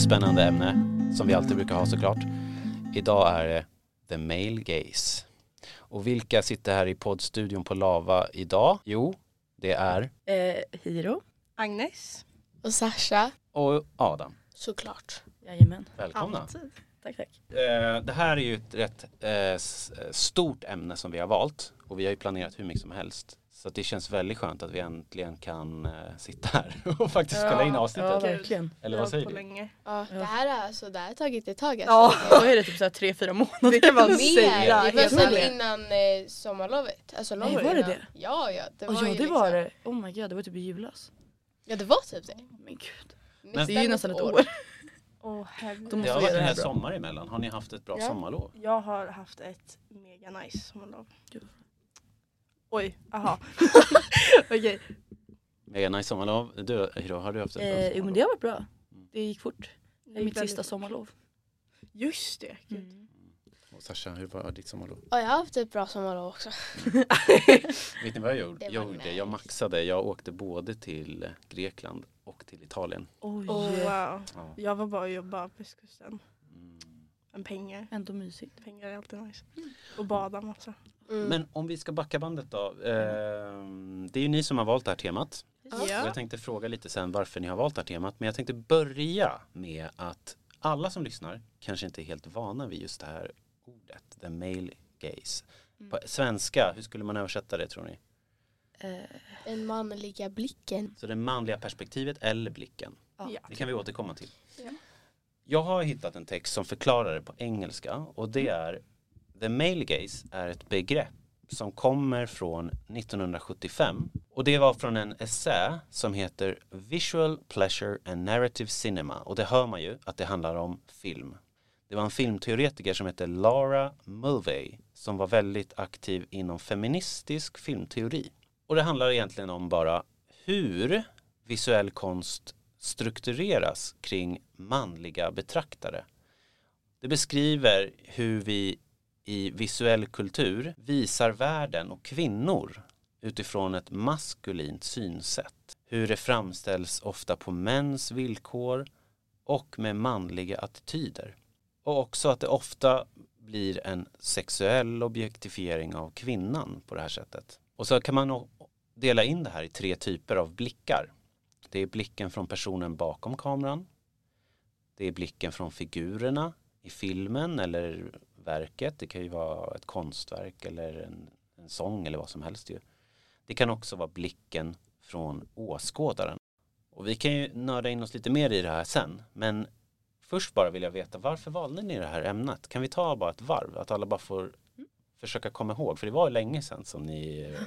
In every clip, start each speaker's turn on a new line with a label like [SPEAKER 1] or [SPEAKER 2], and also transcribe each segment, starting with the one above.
[SPEAKER 1] jättespännande ämne som vi alltid brukar ha såklart. Idag är det the male gaze. Och vilka sitter här i poddstudion på Lava idag? Jo, det är
[SPEAKER 2] Eh, Hiro.
[SPEAKER 3] Agnes.
[SPEAKER 4] Och Sasha.
[SPEAKER 1] och Adam.
[SPEAKER 4] Såklart.
[SPEAKER 2] Jajamän.
[SPEAKER 1] Välkomna.
[SPEAKER 2] Alltid. Tack, tack.
[SPEAKER 1] Eh, Det här är ju ett rätt eh, stort ämne som vi har valt och vi har ju planerat hur mycket som helst. Så det känns väldigt skönt att vi äntligen kan eh, sitta här och faktiskt spela in avsnittet.
[SPEAKER 2] Ja, verkligen.
[SPEAKER 1] Eller vad säger du?
[SPEAKER 3] länge.
[SPEAKER 4] Ja, det här har alltså, det här har tagit ett tag alltså.
[SPEAKER 3] Ja.
[SPEAKER 2] Då är det typ såhär tre, fyra månader.
[SPEAKER 3] Det kan man
[SPEAKER 4] Mer.
[SPEAKER 3] säga.
[SPEAKER 4] Det var
[SPEAKER 3] helt ärligt.
[SPEAKER 4] innan eh, sommarlovet. Alltså långt
[SPEAKER 2] Nej, var det
[SPEAKER 4] innan.
[SPEAKER 2] det?
[SPEAKER 4] Ja, ja. Det
[SPEAKER 2] Oh,
[SPEAKER 4] var
[SPEAKER 2] ja
[SPEAKER 4] ju
[SPEAKER 2] det
[SPEAKER 4] liksom,
[SPEAKER 2] var det. Oh my god, det var typ i julas.
[SPEAKER 4] Ja, det var typ det.
[SPEAKER 2] Men gud.
[SPEAKER 4] Nästan
[SPEAKER 2] Det är ju nästan ett år.
[SPEAKER 3] Åh herregud.
[SPEAKER 2] Då
[SPEAKER 1] Det
[SPEAKER 2] måste
[SPEAKER 1] har
[SPEAKER 2] vi
[SPEAKER 1] varit
[SPEAKER 2] göra
[SPEAKER 1] en
[SPEAKER 2] det
[SPEAKER 1] hel
[SPEAKER 2] här bra.
[SPEAKER 1] sommar emellan. Har ni haft ett bra
[SPEAKER 4] Ja.
[SPEAKER 1] sommarlov?
[SPEAKER 3] Jag har haft ett mega nice sommarlov. Oj, aha. Okej.
[SPEAKER 1] Mega nice sommarlov. Du Hiro, har du haft bra
[SPEAKER 2] Eh, jo men det har varit bra.
[SPEAKER 1] Mm.
[SPEAKER 2] Det gick fort. Det är
[SPEAKER 3] gick
[SPEAKER 2] mitt
[SPEAKER 3] väldigt
[SPEAKER 2] sista sommarlov.
[SPEAKER 3] Just det. gud.
[SPEAKER 2] Mm.
[SPEAKER 1] Och Sasha, hur var ditt sommarlov?
[SPEAKER 4] Ja, jag har haft ett bra sommarlov också.
[SPEAKER 1] Vet ni vad jag gjorde?
[SPEAKER 4] Det
[SPEAKER 1] Jag, gjorde? jag maxade. Jag åkte både till. Grekland och till Italien.
[SPEAKER 2] Oj.
[SPEAKER 3] Oh, wow.
[SPEAKER 1] Ja.
[SPEAKER 3] Jag var bara och jobbade på västkusten.
[SPEAKER 1] Mm.
[SPEAKER 3] Men pengar.
[SPEAKER 2] Ändå mysigt.
[SPEAKER 3] Pengar är alltid nice. Och bada massa.
[SPEAKER 4] Mm.
[SPEAKER 1] Men om vi ska backa bandet då. ehm, det är ju ni som har valt det här temat.
[SPEAKER 4] Ja.
[SPEAKER 1] Och jag tänkte fråga lite sen varför ni har valt det här temat. Men jag tänkte börja med att alla som lyssnar kanske inte är helt vana vid just det här ordet. The male gaze.
[SPEAKER 2] Mm.
[SPEAKER 1] På svenska, hur skulle man översätta det tror ni?
[SPEAKER 2] Eh,
[SPEAKER 4] Den manliga blicken.
[SPEAKER 1] Så det manliga perspektivet eller blicken.
[SPEAKER 2] ja.
[SPEAKER 3] Ja.
[SPEAKER 1] Det kan vi återkomma till.
[SPEAKER 4] Ja.
[SPEAKER 1] Jag har hittat en text som förklarar det på engelska och det är The male gaze är ett begrepp som kommer från 1975 och det var från en essä som heter Visual Pleasure and Narrative Cinema och det hör man ju att det handlar om film. Det var en filmteoretiker som hette Laura Mulvey som var väldigt aktiv inom feministisk filmteori. Och det handlar egentligen om bara hur visuell konst struktureras kring manliga betraktare. Det beskriver hur vi i visuell kultur visar världen och kvinnor utifrån ett maskulint synsätt. Hur det framställs ofta på mäns villkor och med manliga attityder. Och också att det ofta blir en sexuell objektifiering av kvinnan på det här sättet. Och så kan man dela in det här i tre typer av blickar. Det är blicken från personen bakom kameran. Det är blicken från figurerna i filmen eller verket. Det kan ju vara ett konstverk eller en, en sång eller vad som helst ju. Det kan också vara blicken från åskådaren. Och vi kan ju nörda in oss lite mer i det här sen. Men först bara vill jag veta varför valde ni det här ämnet? Kan vi ta bara ett varv? Att alla bara får försöka komma ihåg. För det var ju länge sedan som ni eh,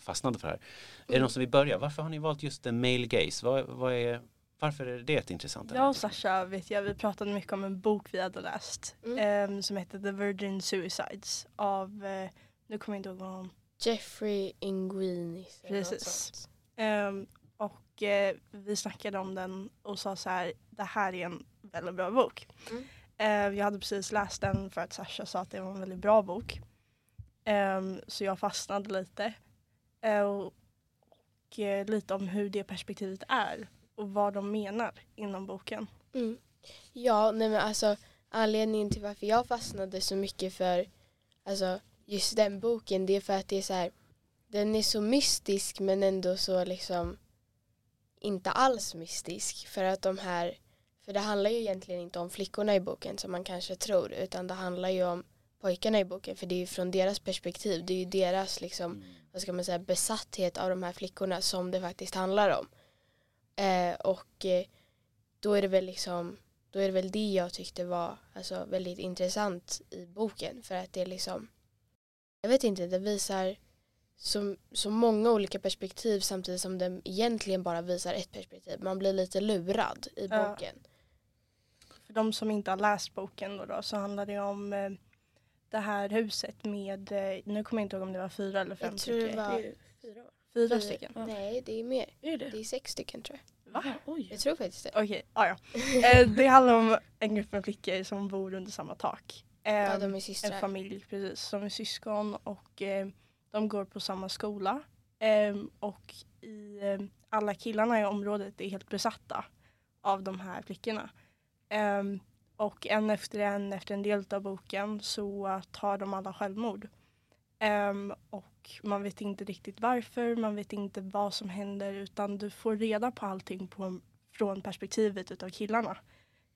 [SPEAKER 1] fastnade för det här. Är det någon som vill börja? Varför har ni valt just the male gaze? Vad, vad är, varför är det ett intressant ämne?
[SPEAKER 3] Jag och Sasha vet jag, vi pratade mycket om en bok vi hade läst.
[SPEAKER 4] Mm.
[SPEAKER 3] ehm, som heter The Virgin Suicides av, eh, nu kommer jag inte ihåg vad hon
[SPEAKER 4] Jeffrey Inguinis.
[SPEAKER 3] Precis. Ehm, och eh, vi snackade om den och sa så här, det här är en väldigt bra bok.
[SPEAKER 4] Mm.
[SPEAKER 3] Ehm, jag hade precis läst den för att Sasha sa att det var en väldigt bra bok. Ehm, så jag fastnade lite. Ehm, och eh, lite om hur det perspektivet är och vad de menar inom boken.
[SPEAKER 4] Mm. Ja, nej men alltså anledningen till varför jag fastnade så mycket för alltså, just den boken det är för att det är så här den är så mystisk men ändå så liksom inte alls mystisk för att de här för det handlar ju egentligen inte om flickorna i boken som man kanske tror utan det handlar ju om pojkarna i boken för det är ju från deras perspektiv det är ju deras liksom
[SPEAKER 1] Mm.
[SPEAKER 4] vad ska man säga, besatthet av de här flickorna som det faktiskt handlar om. Eh, och eh, då är det väl liksom då är det väl det jag tyckte var alltså, väldigt intressant i boken för att det är liksom jag vet inte, det visar så, så många olika perspektiv samtidigt som den egentligen bara visar ett perspektiv. Man blir lite lurad i
[SPEAKER 3] Ja.
[SPEAKER 4] boken.
[SPEAKER 3] För de som inte har läst boken då, då så handlar det om eh, det här huset med, eh, nu kommer jag inte ihåg om det var fyra eller fem
[SPEAKER 4] Jag tror det var
[SPEAKER 2] fyra?
[SPEAKER 3] Fyra
[SPEAKER 4] fyra.
[SPEAKER 3] stycken.
[SPEAKER 4] Nej, det är mer.
[SPEAKER 2] Är det
[SPEAKER 4] Det är sex stycken tror jag.
[SPEAKER 3] Va?
[SPEAKER 2] Oj.
[SPEAKER 4] Jag tror faktiskt det.
[SPEAKER 3] Okej, ah, ja. Eh, det handlar om en grupp med flickor som bor under samma tak. Eh,
[SPEAKER 4] Ja, de är
[SPEAKER 3] en
[SPEAKER 4] systrar.
[SPEAKER 3] familj precis, som är syskon och eh, de går på samma skola. Eh, och i, eh, alla killarna i området är helt besatta av de här flickorna. Ehm, och en efter en efter en del av boken så tar de alla självmord. Ehm, och man vet inte riktigt varför, man vet inte vad som händer utan du får reda på allting på, från perspektivet utav killarna.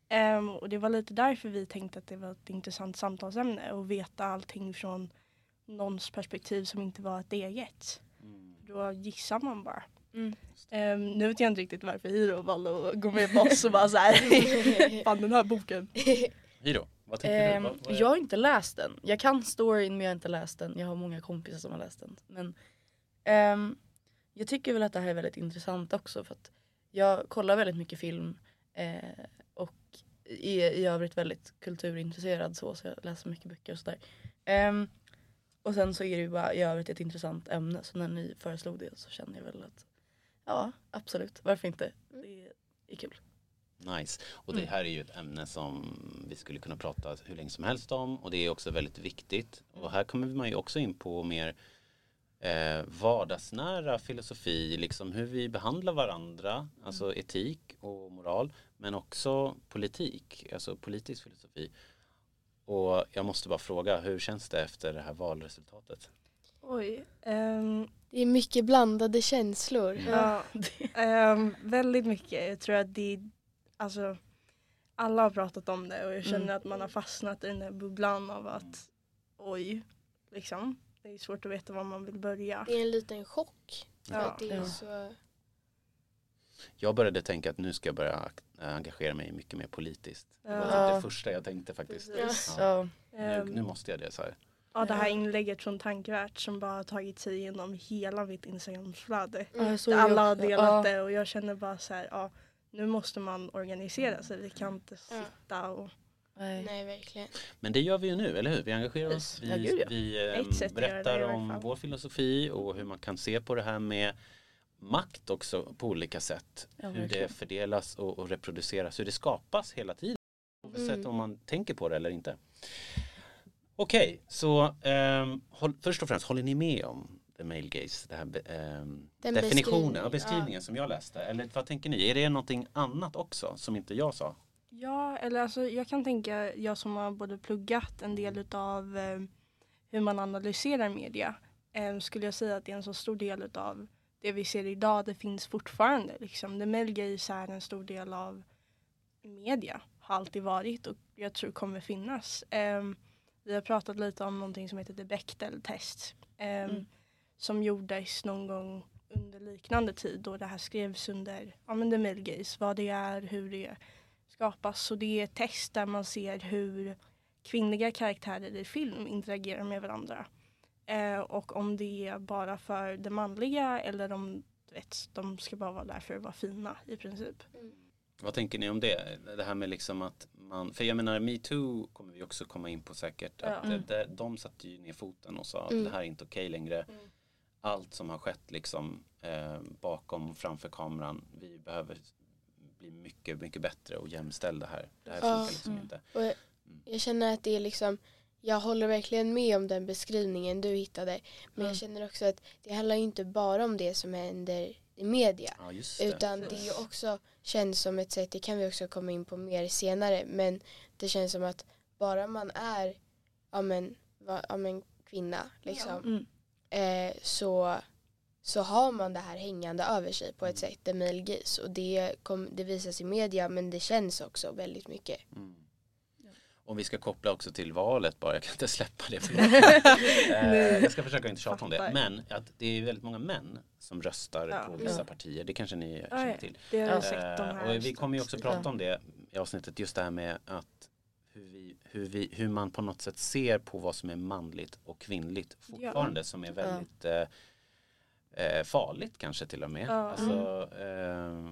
[SPEAKER 3] Ehm, och det var lite därför vi tänkte att det var ett intressant samtalsämne och veta allting från någons perspektiv som inte var ett eget.
[SPEAKER 1] Mm.
[SPEAKER 3] Då gissar man bara.
[SPEAKER 2] Mm.
[SPEAKER 3] Ehm, nu vet jag inte riktigt varför Hiro valde att gå med på oss och bara så här. Fan den här boken.
[SPEAKER 1] Hiro, vad tycker
[SPEAKER 2] Ehm,
[SPEAKER 1] du? Vad, vad är-
[SPEAKER 2] jag har inte läst den. Jag kan storyn men jag har inte läst den. Jag har många kompisar som har läst den. Men ehm, jag tycker väl att det här är väldigt intressant också för att jag kollar väldigt mycket film eh, och är i övrigt väldigt kulturintresserad så, så jag läser mycket böcker och sådär. Ehm, och sen så är det ju bara i övrigt ett intressant ämne så när ni föreslog det så kände jag väl att ja absolut, varför inte? Det är kul.
[SPEAKER 1] Nice. Och det
[SPEAKER 2] Mm.
[SPEAKER 1] här är ju ett ämne som vi skulle kunna prata hur länge som helst om och det är också väldigt viktigt. Och här kommer man ju också in på mer eh, vardagsnära filosofi, liksom hur vi behandlar varandra, alltså etik och moral, men också politik, alltså politisk filosofi. Och jag måste bara fråga, hur känns det efter det här valresultatet?
[SPEAKER 3] Oj. ehm,
[SPEAKER 4] Det är mycket blandade känslor.
[SPEAKER 1] Mm.
[SPEAKER 3] ja, ehm, väldigt mycket. Jag tror att det är, alltså alla har pratat om det och jag känner
[SPEAKER 2] Mm.
[SPEAKER 3] att man har fastnat i den där bubblan av att oj, liksom. Det är svårt att veta var man vill börja.
[SPEAKER 4] Det är en liten chock.
[SPEAKER 3] Ja.
[SPEAKER 4] att det är
[SPEAKER 2] Ja.
[SPEAKER 4] så...
[SPEAKER 1] Jag började tänka att nu ska jag börja ak- engagera mig mycket mer politiskt. Det var
[SPEAKER 3] Ja.
[SPEAKER 1] typ det första jag tänkte faktiskt. Ja.
[SPEAKER 2] Ja.
[SPEAKER 1] Nu,
[SPEAKER 3] Ehm,
[SPEAKER 1] nu måste jag det så här.
[SPEAKER 3] Ja, det här inlägget från Tankvärt som bara har tagit sig igenom hela mitt Instagramflöde.
[SPEAKER 2] Ja, det
[SPEAKER 3] alla har delat
[SPEAKER 2] Ja.
[SPEAKER 3] det och jag känner bara så här, ja, nu måste man organisera sig. Vi kan inte
[SPEAKER 4] Ja.
[SPEAKER 3] sitta och...
[SPEAKER 2] Nej.
[SPEAKER 4] Nej, verkligen.
[SPEAKER 1] Men det gör vi ju nu, eller hur? Vi engagerar oss.
[SPEAKER 3] Ja,
[SPEAKER 1] Vi,
[SPEAKER 3] gud, ja.
[SPEAKER 1] vi
[SPEAKER 3] det
[SPEAKER 1] berättar om vår filosofi och hur man kan se på det här med makt också på olika sätt.
[SPEAKER 2] Ja,
[SPEAKER 1] hur det fördelas och, och reproduceras, hur det skapas hela tiden. Oavsett
[SPEAKER 4] Mm.
[SPEAKER 1] om man tänker på det eller inte. Okej, så ehm, håll, först och främst, håller ni med om the male gaze? Det här, ehm,
[SPEAKER 4] Den
[SPEAKER 1] definitionen och
[SPEAKER 4] beskrivningen,
[SPEAKER 1] beskrivningen som jag läste. Eller vad tänker ni? Är det någonting annat också som inte jag sa?
[SPEAKER 3] Ja, eller alltså jag kan tänka, jag som har både pluggat en del utav eh, hur man analyserar media, eh, skulle jag säga att det är en så stor del utav det vi ser idag, det finns fortfarande. Liksom. The male gaze är en stor del av media, har alltid varit och jag tror kommer finnas. Eh, vi har pratat lite om någonting som heter the Bechdel-test. Eh,
[SPEAKER 2] Mm.
[SPEAKER 3] Som gjordes någon gång under liknande tid då det här skrevs under ja, men the male gaze, vad det är, hur det skapas. Så det är ett test där man ser hur kvinnliga karaktärer i film interagerar med varandra. Eh, och om det är bara för det manliga eller om vet, de ska bara vara där för att vara fina i princip.
[SPEAKER 1] Vad tänker ni om det? Det här med liksom att man, för jag menar metoo kommer vi också komma in på säkert.
[SPEAKER 3] Ja.
[SPEAKER 1] Att
[SPEAKER 2] Mm.
[SPEAKER 1] det, de satte ju ner foten och sa att
[SPEAKER 4] Mm.
[SPEAKER 1] det här är inte okej längre.
[SPEAKER 3] Mm.
[SPEAKER 1] Allt som har skett liksom eh, bakom och framför kameran. Vi behöver bli mycket, mycket bättre och jämställda här. Det här
[SPEAKER 4] Ja.
[SPEAKER 1] funkar liksom
[SPEAKER 2] Mm.
[SPEAKER 1] inte.
[SPEAKER 4] Och jag, jag känner att det är liksom, jag håller verkligen med om den beskrivningen du hittade. Men
[SPEAKER 2] Mm.
[SPEAKER 4] jag känner också att det handlar inte bara om det som händer i media.
[SPEAKER 1] Ja just det.
[SPEAKER 4] Utan det är ju också känns som ett sätt, det kan vi också komma in på mer senare, men det känns som att bara man är ja, men, va, ja, men, kvinna liksom,
[SPEAKER 2] Mm.
[SPEAKER 4] Eh, så, så har man det här hängande över sig på ett sätt, the male gaze. Och det, kom, det visas i media men det känns också väldigt mycket.
[SPEAKER 1] Mm. Om vi ska koppla också till valet bara, jag kan inte släppa det. eh, jag ska försöka inte tjata om det. Men att det är väldigt många män som röstar
[SPEAKER 3] Ja.
[SPEAKER 1] på vissa
[SPEAKER 2] Ja.
[SPEAKER 1] partier. Det kanske ni känner
[SPEAKER 3] ja.
[SPEAKER 1] till.
[SPEAKER 3] Det har jag
[SPEAKER 2] Ja.
[SPEAKER 3] sett de
[SPEAKER 1] Eh,
[SPEAKER 3] här.
[SPEAKER 1] och vi kommer ju också prata om det i avsnittet, just det här med att hur, vi, hur man på något sätt ser på vad som är manligt och kvinnligt fortfarande som är väldigt eh, eh, farligt kanske till och med.
[SPEAKER 3] Ja.
[SPEAKER 1] Alltså, eh,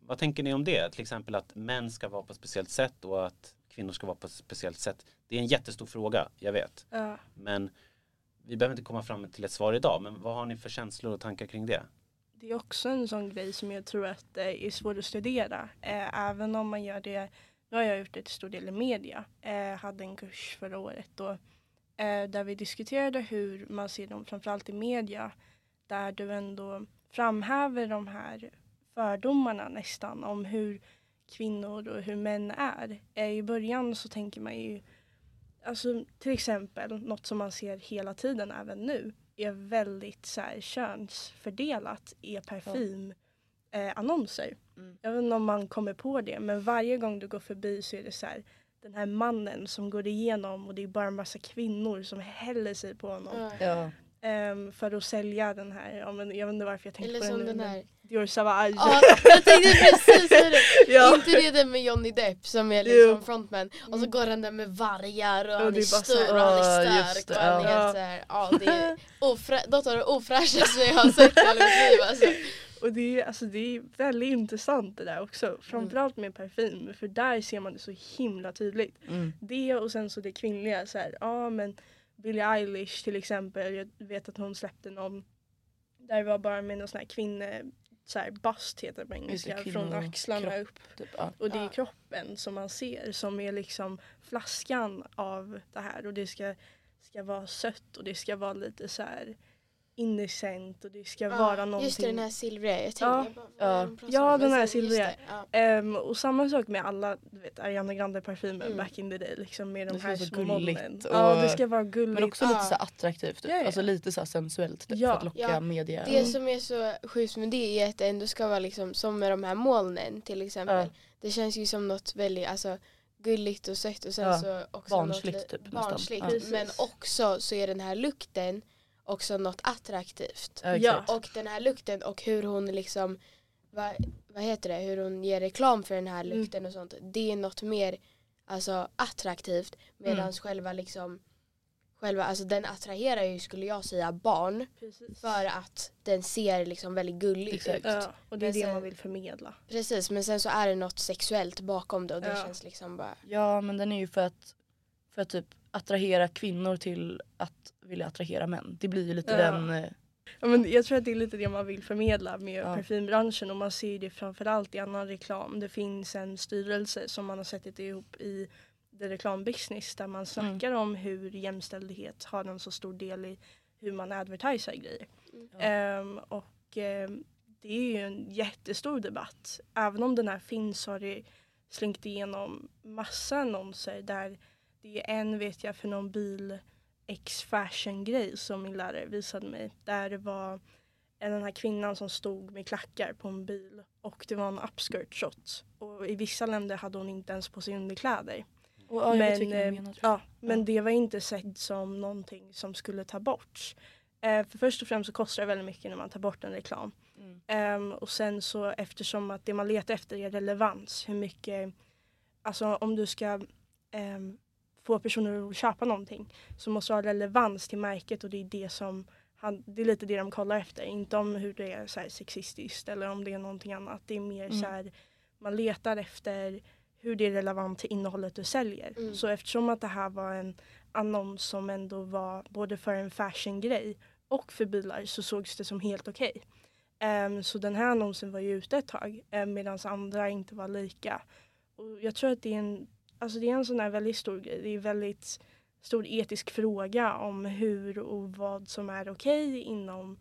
[SPEAKER 1] vad tänker ni om det? Till exempel att män ska vara på ett speciellt sätt och att kvinnor ska vara på ett speciellt sätt. Det är en jättestor fråga, jag vet.
[SPEAKER 3] Ja.
[SPEAKER 1] Men vi behöver inte komma fram till ett svar idag, men vad har ni för känslor och tankar kring det?
[SPEAKER 3] Det är också en sån grej som jag tror att eh, är svår att studera. Eh, även om man gör det, nu har jag gjort det till stor del i media. Eh, hade en kurs förra året då, eh, där vi diskuterade hur man ser dem framförallt i media. Där du ändå framhäver de här fördomarna nästan om hur kvinnor och hur män är. Eh, I början så tänker man ju, alltså till exempel något som man ser hela tiden även nu är väldigt så här, könsfördelat är parfym eh, annonser.
[SPEAKER 2] Mm.
[SPEAKER 3] Jag vet inte om man kommer på det men varje gång du går förbi så är det så här den här mannen som går igenom och det är bara en massa kvinnor som häller sig på honom.
[SPEAKER 4] Ja.
[SPEAKER 3] Ehm, för att sälja den här, ja, men jag vet inte varför jag tänkte
[SPEAKER 4] Eller
[SPEAKER 3] på den
[SPEAKER 4] som
[SPEAKER 3] nu.
[SPEAKER 4] den här.
[SPEAKER 3] Dior Sauvage.
[SPEAKER 4] Ja, jag tänkte precis säga det.
[SPEAKER 3] Ja.
[SPEAKER 4] Inte det där med Johnny Depp som är
[SPEAKER 3] Jo.
[SPEAKER 4] liksom frontman och så går han där med vargar och han
[SPEAKER 3] det
[SPEAKER 4] är stor och han är
[SPEAKER 2] just
[SPEAKER 4] stark
[SPEAKER 2] det,
[SPEAKER 4] och han är
[SPEAKER 3] ja.
[SPEAKER 4] helt såhär, ja det är ofrä- något av det ofräschaste jag har sett i hela mitt liv alltså.
[SPEAKER 3] Och det är, alltså, det är väldigt intressant det där också. Framförallt med parfym för där ser man det så himla tydligt.
[SPEAKER 2] Mm.
[SPEAKER 3] Det och sen så det kvinnliga så här, ja men Billie Eilish till exempel, jag vet att hon släppte någon där det var bara med någon sån här kvinne, så här bust heter det på engelska,
[SPEAKER 2] kvinno-
[SPEAKER 3] från axlarna
[SPEAKER 2] kropp.
[SPEAKER 3] upp.
[SPEAKER 2] Typ, ja.
[SPEAKER 3] Och det är kroppen som man ser som är liksom flaskan av det här och det ska, ska vara sött och det ska vara lite så här innocent och det ska vara någonting.
[SPEAKER 4] Just det, den här silvriga, jag tänkte
[SPEAKER 3] Ja.
[SPEAKER 4] jag bara,
[SPEAKER 2] Ja.
[SPEAKER 3] Ja, den här silvriga.
[SPEAKER 4] det, ja.
[SPEAKER 3] Ehm, och samma sak med alla du vet, Ariana Grande parfymer
[SPEAKER 4] Mm.
[SPEAKER 3] back in the day. Liksom med de
[SPEAKER 2] Det
[SPEAKER 3] här små
[SPEAKER 2] gulligt
[SPEAKER 3] molnen.
[SPEAKER 2] och-
[SPEAKER 3] Ja det ska vara gulligt.
[SPEAKER 2] Men också lite
[SPEAKER 4] Ja.
[SPEAKER 2] så attraktivt, typ.
[SPEAKER 3] Ja, ja.
[SPEAKER 2] alltså lite så sensuellt typ,
[SPEAKER 3] Ja.
[SPEAKER 2] för att locka
[SPEAKER 4] Ja.
[SPEAKER 2] media.
[SPEAKER 4] Det som är så sjukt med det är att det ändå ska vara liksom som med de här molnen till exempel.
[SPEAKER 2] Ja.
[SPEAKER 4] Det känns ju som något väldigt alltså, gulligt och sött och sen
[SPEAKER 2] Ja,
[SPEAKER 4] så också
[SPEAKER 2] barnsligt
[SPEAKER 4] något,
[SPEAKER 2] typ
[SPEAKER 4] barnsligt.
[SPEAKER 2] Ja.
[SPEAKER 4] Men också så är den här lukten också något attraktivt.
[SPEAKER 2] Ja.
[SPEAKER 4] Och den här lukten och hur hon liksom vad, vad heter det, hur hon ger reklam för den här
[SPEAKER 3] Mm.
[SPEAKER 4] lukten och sånt. Det är något mer alltså, attraktivt medan
[SPEAKER 2] Mm.
[SPEAKER 4] själva liksom Själva, alltså den attraherar ju skulle jag säga barn
[SPEAKER 3] Precis.
[SPEAKER 4] för att den ser liksom väldigt gullig
[SPEAKER 2] Exakt.
[SPEAKER 4] ut.
[SPEAKER 3] Ja, och det är
[SPEAKER 4] Men
[SPEAKER 3] det
[SPEAKER 4] sen-
[SPEAKER 3] man vill förmedla.
[SPEAKER 4] Precis men sen så är det något sexuellt bakom det och det
[SPEAKER 3] Ja.
[SPEAKER 4] känns liksom bara
[SPEAKER 2] Ja men den är ju för att, för att typ attrahera kvinnor till att vilja attrahera män. Det blir ju lite
[SPEAKER 3] Ja.
[SPEAKER 2] den, eh,
[SPEAKER 3] Ja, men jag tror att det är lite det man vill förmedla med
[SPEAKER 2] Ja.
[SPEAKER 3] parfymbranschen och man ser det framförallt i annan reklam. Det finns en styrelse som man har sett ihop i the reklambusiness där man snackar om hur jämställdhet har en så stor del i hur man advertisar grejer.
[SPEAKER 2] Ja.
[SPEAKER 3] Ehm, och ehm, det är ju en jättestor debatt. Även om den här finns har det slängt igenom massa annonser där det är en vet jag för någon bil X fashion grej som min lärare visade mig. Där det var den här kvinnan som stod med klackar på en bil och det var en upskirt shot. Och i vissa länder hade hon inte ens på sig underkläder.
[SPEAKER 2] och, ja, jag vet
[SPEAKER 3] men eh,
[SPEAKER 2] menar,
[SPEAKER 3] ja, men
[SPEAKER 2] Ja.
[SPEAKER 3] det var inte sett som någonting som skulle ta bort. Eh, för först och främst så kostar det väldigt mycket när man tar bort en reklam.
[SPEAKER 2] Mm.
[SPEAKER 3] Ehm, och sen så eftersom att det man letar efter är relevans. Hur mycket, alltså om du ska ehm, få personer att köpa någonting så måste du ha relevans till märket och det är det som han, det är lite det de kollar efter. Inte om hur det är så sexistiskt eller om det är någonting annat. Det är mer
[SPEAKER 2] Mm.
[SPEAKER 3] så här, man letar efter hur det är relevant till innehållet du säljer.
[SPEAKER 4] Mm.
[SPEAKER 3] Så eftersom att det här var en annons som ändå var både för en fashion-grej och för bilar så sågs det som helt okej. Ehm, så den här annonsen var ju ute ett tag um, medan andra inte var lika. Och jag tror att det är en, alltså det är en sån här väldigt stor grej. Det är en väldigt stor etisk fråga om hur och vad som är okej inom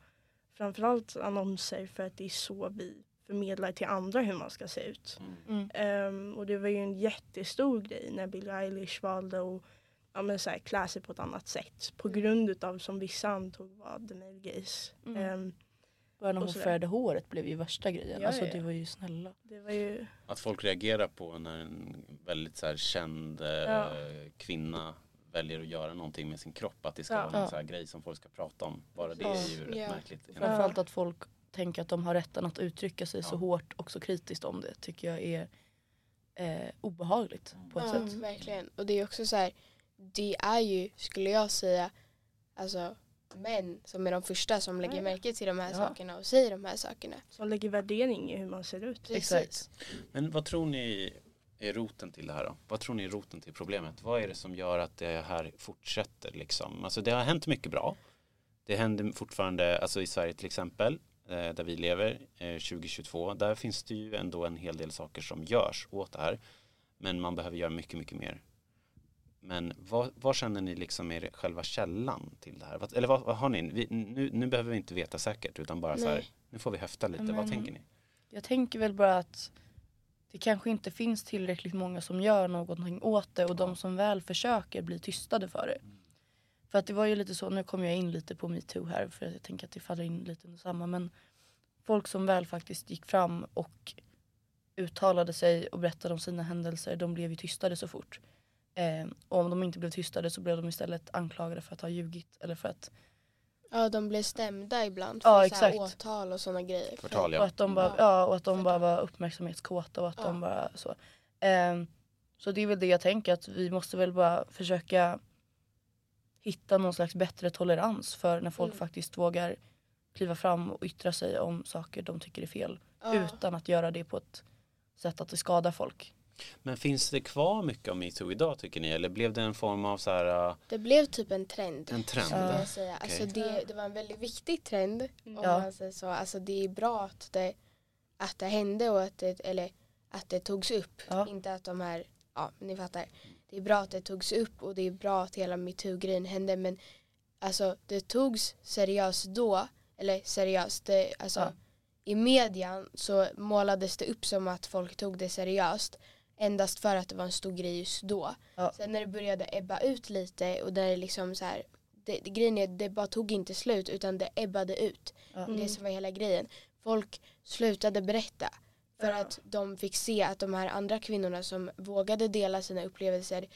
[SPEAKER 3] framförallt annonser för att det är så vi förmedlar till andra hur man ska se ut.
[SPEAKER 2] Mm.
[SPEAKER 3] Ehm, och det var ju en jättestor grej när Billie Eilish valde att ja, men så här, klä sig på ett annat sätt. På
[SPEAKER 4] Mm.
[SPEAKER 3] grund av som vissa antog var the male gaze.
[SPEAKER 2] Mm.
[SPEAKER 3] Ehm,
[SPEAKER 2] Bara när hon färgade håret blev ju värsta grejen.
[SPEAKER 3] Ja,
[SPEAKER 2] alltså det var ju snälla.
[SPEAKER 3] det var ju,
[SPEAKER 1] Att folk reagerar på när en väldigt så här känd eh,
[SPEAKER 3] Ja.
[SPEAKER 1] kvinna väljer att göra någonting med sin kropp. Att det ska
[SPEAKER 3] Ja.
[SPEAKER 1] vara
[SPEAKER 2] Ja.
[SPEAKER 1] så här grej som folk ska prata om. Bara det är ju rätt
[SPEAKER 4] Ja.
[SPEAKER 1] märkligt.
[SPEAKER 2] Framförallt att folk tänker att de har rätten att uttrycka sig så hårt och så kritiskt om det tycker jag är eh, obehagligt på ett
[SPEAKER 4] Ja,
[SPEAKER 2] sätt.
[SPEAKER 4] verkligen. Och det är också så här, det är ju, skulle jag säga, alltså män som är de första som lägger märke till de här
[SPEAKER 2] Ja.
[SPEAKER 4] sakerna och säger de här sakerna.
[SPEAKER 3] som lägger värdering i hur man ser ut.
[SPEAKER 4] Precis.
[SPEAKER 2] Exakt.
[SPEAKER 1] Men vad tror ni är roten till det här då? Vad tror ni är roten till problemet? Vad är det som gör att det här fortsätter liksom? Alltså det har hänt mycket bra. Det händer fortfarande, alltså i Sverige till exempel, eh, där vi lever, eh, 2022, där finns det ju ändå en hel del saker som görs åt det här. Men man behöver göra mycket, mycket mer. Men vad, vad känner ni liksom är själva källan till det här? Vad, eller vad, vad har ni? Vi, nu, nu behöver vi inte veta säkert utan bara så här,
[SPEAKER 4] Nej.
[SPEAKER 1] nu får vi höfta lite. Vad
[SPEAKER 2] Men-
[SPEAKER 1] tänker ni?
[SPEAKER 2] Jag tänker väl bara att det kanske inte finns tillräckligt många som gör någonting åt det och de som väl försöker blir tystade för det. För att det var ju lite så, nu kommer jag in lite på metoo här för jag tänker att det faller in lite under samma men folk som väl faktiskt gick fram och uttalade sig och berättade om sina händelser de blev ju tystade så fort. Eh, och om de inte blev tystade så blev de istället anklagade för att ha ljugit eller för att
[SPEAKER 4] Ja, de blev stämda ibland
[SPEAKER 2] Ja,
[SPEAKER 4] för så här
[SPEAKER 2] exakt.
[SPEAKER 4] åtal och sådana grejer.
[SPEAKER 1] Förtal
[SPEAKER 2] Och
[SPEAKER 1] ja.
[SPEAKER 2] att de bara,
[SPEAKER 4] Ja.
[SPEAKER 2] och att de bara var uppmärksamhetskåta och att
[SPEAKER 4] Ja.
[SPEAKER 2] de bara så. Ehm, så det är väl det jag tänker att vi måste väl bara försöka hitta någon slags bättre tolerans för när folk
[SPEAKER 4] Mm.
[SPEAKER 2] faktiskt vågar kliva fram och yttra sig om saker de tycker är fel.
[SPEAKER 4] Ja.
[SPEAKER 2] Utan att göra det på ett sätt att det skadar folk.
[SPEAKER 1] Men finns det kvar mycket av metoo idag tycker ni? Eller blev det en form av så här, uh,
[SPEAKER 4] Det blev typ en trend.
[SPEAKER 1] en trend?
[SPEAKER 2] Ja.
[SPEAKER 4] jag säga. Alltså
[SPEAKER 1] Okej.
[SPEAKER 4] det, det var en väldigt viktig trend. Om
[SPEAKER 2] Ja.
[SPEAKER 4] man säger så. Alltså det är bra att det, att det hände och att det, eller att det togs upp.
[SPEAKER 2] Ja.
[SPEAKER 4] Inte att de här, ja ni fattar. Det är bra att det togs upp och det är bra att hela metoo-grejen hände men alltså det togs seriöst då. Eller seriöst, det, alltså
[SPEAKER 2] Ja.
[SPEAKER 4] i median så målades det upp som att folk tog det seriöst. Endast för att det var en stor grej just då.
[SPEAKER 2] Ja.
[SPEAKER 4] Sen när det började ebba ut lite och där det liksom så här det, det, grejen är det bara tog inte slut utan det ebbade ut.
[SPEAKER 2] Ja.
[SPEAKER 3] Mm.
[SPEAKER 4] Det som var hela grejen. Folk slutade berätta. För
[SPEAKER 3] Ja.
[SPEAKER 4] att de fick se att de här andra kvinnorna som vågade dela sina upplevelser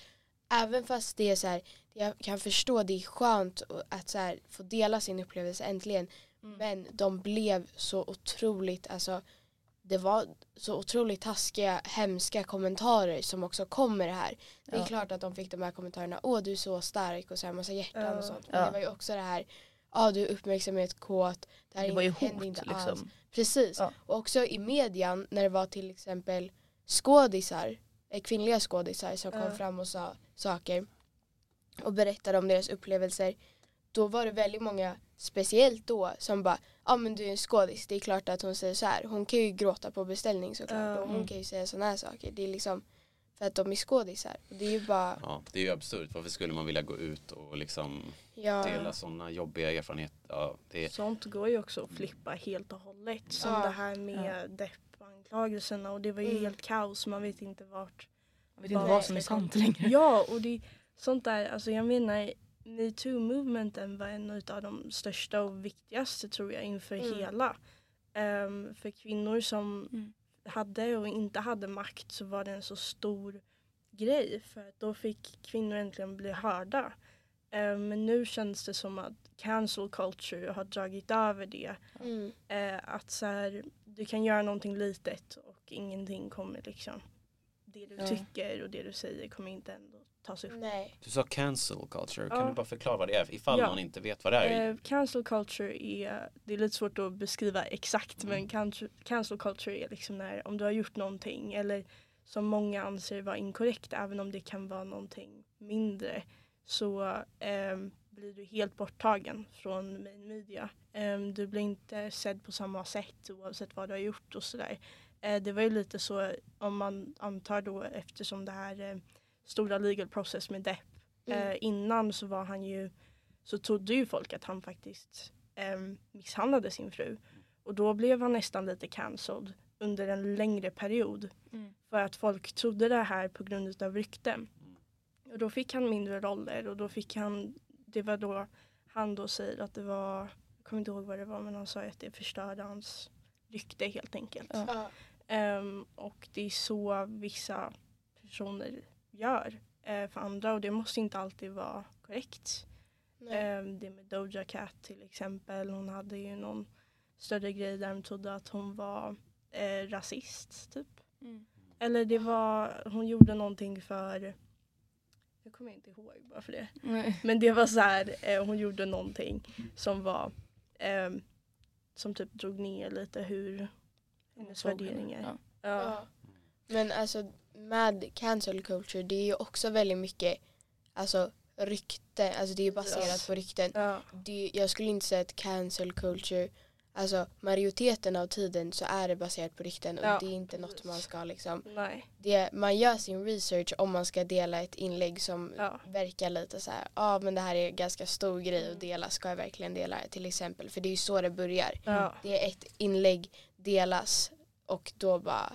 [SPEAKER 4] även fast det är så här, jag kan förstå det är skönt att så här, få dela sin upplevelse äntligen
[SPEAKER 2] Mm.
[SPEAKER 4] men de blev så otroligt, alltså det var så otroligt taskiga, hemska kommentarer som också kom med det här. Det är
[SPEAKER 2] Ja.
[SPEAKER 4] klart att de fick de här kommentarerna, åh du är så stark och så här massa hjärtan
[SPEAKER 3] Ja.
[SPEAKER 4] och sånt. Men
[SPEAKER 2] Ja.
[SPEAKER 4] det var ju också det här, ja du är uppmärksamhetskåt, det här
[SPEAKER 2] Det var ju
[SPEAKER 4] hände
[SPEAKER 2] hot
[SPEAKER 4] inte alls.
[SPEAKER 2] liksom.
[SPEAKER 4] Precis,
[SPEAKER 2] Ja.
[SPEAKER 4] och också i median när det var till exempel skådisar, eh, kvinnliga skådisar som kom fram och sa saker och berättade om deras upplevelser. Då var det väldigt många, speciellt då, som bara ja men du är en skådis, det är klart att hon säger så här. Hon kan ju gråta på beställning såklart
[SPEAKER 3] Ja.
[SPEAKER 4] och hon
[SPEAKER 2] Mm.
[SPEAKER 4] kan ju säga sådana här saker. Det är liksom för att de är skådisar. Och det är ju bara,
[SPEAKER 1] Ja, det är ju absurt. Varför skulle man vilja gå ut och liksom
[SPEAKER 4] ja.
[SPEAKER 1] dela sådana jobbiga erfarenheter? Ja, det
[SPEAKER 3] Sånt går ju också att flippa helt och hållet. Som
[SPEAKER 4] Ja.
[SPEAKER 3] det här med deppanklagelserna och det var ju
[SPEAKER 4] Mm.
[SPEAKER 3] helt kaos. Man vet inte vart.
[SPEAKER 2] Jag vet inte
[SPEAKER 3] Ja.
[SPEAKER 2] vad som är sant längre.
[SPEAKER 3] Ja och det sånt där, alltså jag menar metoo-movementen var en av de största och viktigaste tror jag inför
[SPEAKER 4] Mm.
[SPEAKER 3] hela. Ehm, för kvinnor som
[SPEAKER 2] Mm.
[SPEAKER 3] hade och inte hade makt så var det en så stor grej för att då fick kvinnor äntligen bli hörda. Ehm, men nu känns det som att cancel culture har dragit över det.
[SPEAKER 4] Mm.
[SPEAKER 3] Eh, att så här, du kan göra någonting litet och ingenting kommer liksom. Det du
[SPEAKER 2] Ja.
[SPEAKER 3] tycker och det du säger kommer inte ändå tas upp.
[SPEAKER 4] Nej.
[SPEAKER 1] du sa cancel culture. Kan
[SPEAKER 3] Ja.
[SPEAKER 1] du bara förklara vad det är? Ifall
[SPEAKER 3] Ja.
[SPEAKER 1] någon inte vet vad det är.
[SPEAKER 3] Eh, cancel culture är, det är lite svårt att beskriva exakt
[SPEAKER 1] Mm.
[SPEAKER 3] men cancel, cancel culture är liksom när om du har gjort någonting eller som många anser vara inkorrekt även om det kan vara någonting mindre så ehm, blir du helt borttagen från main media. Ehm, du blir inte sedd på samma sätt oavsett vad du har gjort och sådär. Eh, det var ju lite så om man antar då eftersom det här eh, stora legal process med Depp
[SPEAKER 4] Mm.
[SPEAKER 3] Eh, innan så var han ju så trodde ju folk att han faktiskt eh, misshandlade sin fru. Och då blev han nästan lite cancelled under en längre period.
[SPEAKER 2] Mm.
[SPEAKER 3] För att folk trodde det här på grund av rykten. Och då fick han mindre roller och då fick han, det var då han då säger att det var, jag kommer inte ihåg vad det var men han sa att det förstörde hans rykte helt enkelt.
[SPEAKER 2] Ja.
[SPEAKER 3] Ehm, och det är så vissa personer gör eh, för andra och det måste inte alltid vara korrekt. Ehm, det med Doja Cat till exempel. Hon hade ju någon större grej där de trodde att hon var eh, rasist typ.
[SPEAKER 2] Mm.
[SPEAKER 3] Eller det var, hon gjorde någonting för, jag kommer inte ihåg bara för det.
[SPEAKER 2] Nej.
[SPEAKER 3] Men det var så här, eh, hon gjorde någonting som var, ehm, som typ drog ner lite hur hennes värderingar.
[SPEAKER 2] Ja.
[SPEAKER 3] Ja.
[SPEAKER 4] Ja. Men alltså med cancel culture det är ju också väldigt mycket alltså rykte, alltså det är baserat
[SPEAKER 3] Yes.
[SPEAKER 4] på rykten.
[SPEAKER 3] Ja.
[SPEAKER 4] Det, jag skulle inte säga att cancel culture, alltså majoriteten av tiden så är det baserat på rykten och
[SPEAKER 3] Ja,
[SPEAKER 4] det är inte något man ska liksom,
[SPEAKER 3] Nej.
[SPEAKER 4] det, man gör sin research om man ska dela ett inlägg som
[SPEAKER 3] Ja.
[SPEAKER 4] verkar lite så här, ja ah, men det här är en ganska stor grej
[SPEAKER 3] Mm.
[SPEAKER 4] att dela, ska jag verkligen dela det till exempel? För det är ju så det börjar.
[SPEAKER 3] Ja.
[SPEAKER 4] Det är ett inlägg delas och då bara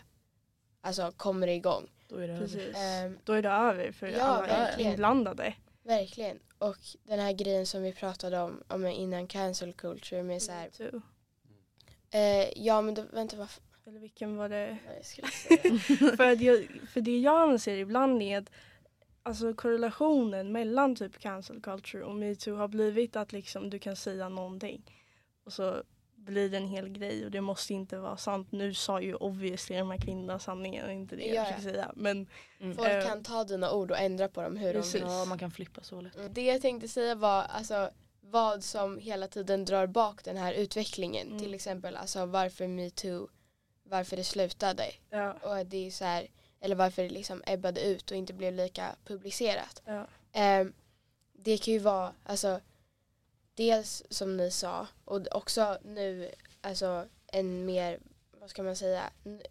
[SPEAKER 4] alltså kommer igång.
[SPEAKER 2] Då är det över.
[SPEAKER 3] Precis.
[SPEAKER 4] Ehm,
[SPEAKER 3] Då är det över för
[SPEAKER 4] Ja,
[SPEAKER 3] alla
[SPEAKER 4] verkligen.
[SPEAKER 3] inblandade.
[SPEAKER 4] verkligen. Och den här grejen som vi pratade om, om innan cancel culture med så här,
[SPEAKER 3] Så.
[SPEAKER 4] eh, ja men då, vänta vad
[SPEAKER 3] Eller vilken var det?
[SPEAKER 4] vad jag skulle säga.
[SPEAKER 3] för, att jag, för det jag anser ibland är att alltså, korrelationen mellan typ cancel culture och metoo har blivit att liksom, du kan säga någonting och så blir det en hel grej och det måste inte vara sant. Nu sa ju obviously de här kvinnorna sanningen, inte det jag
[SPEAKER 4] Ja,
[SPEAKER 3] försöker
[SPEAKER 4] ja.
[SPEAKER 3] säga. Men
[SPEAKER 2] Mm.
[SPEAKER 4] Folk
[SPEAKER 3] Eh,
[SPEAKER 4] kan ta dina ord och ändra på dem hur de
[SPEAKER 3] Precis.
[SPEAKER 4] vill.
[SPEAKER 2] Ja, man kan flippa så lätt.
[SPEAKER 4] Det jag tänkte säga var alltså vad som hela tiden drar bak den här utvecklingen.
[SPEAKER 3] Mm.
[SPEAKER 4] Till exempel alltså varför metoo, varför det slutade.
[SPEAKER 3] ja,
[SPEAKER 4] Och det är så här, eller varför det liksom ebbade ut och inte blev lika publicerat.
[SPEAKER 3] ja,
[SPEAKER 4] Ehm, det kan ju vara, alltså dels som ni sa och också nu, alltså en mer, vad ska man säga,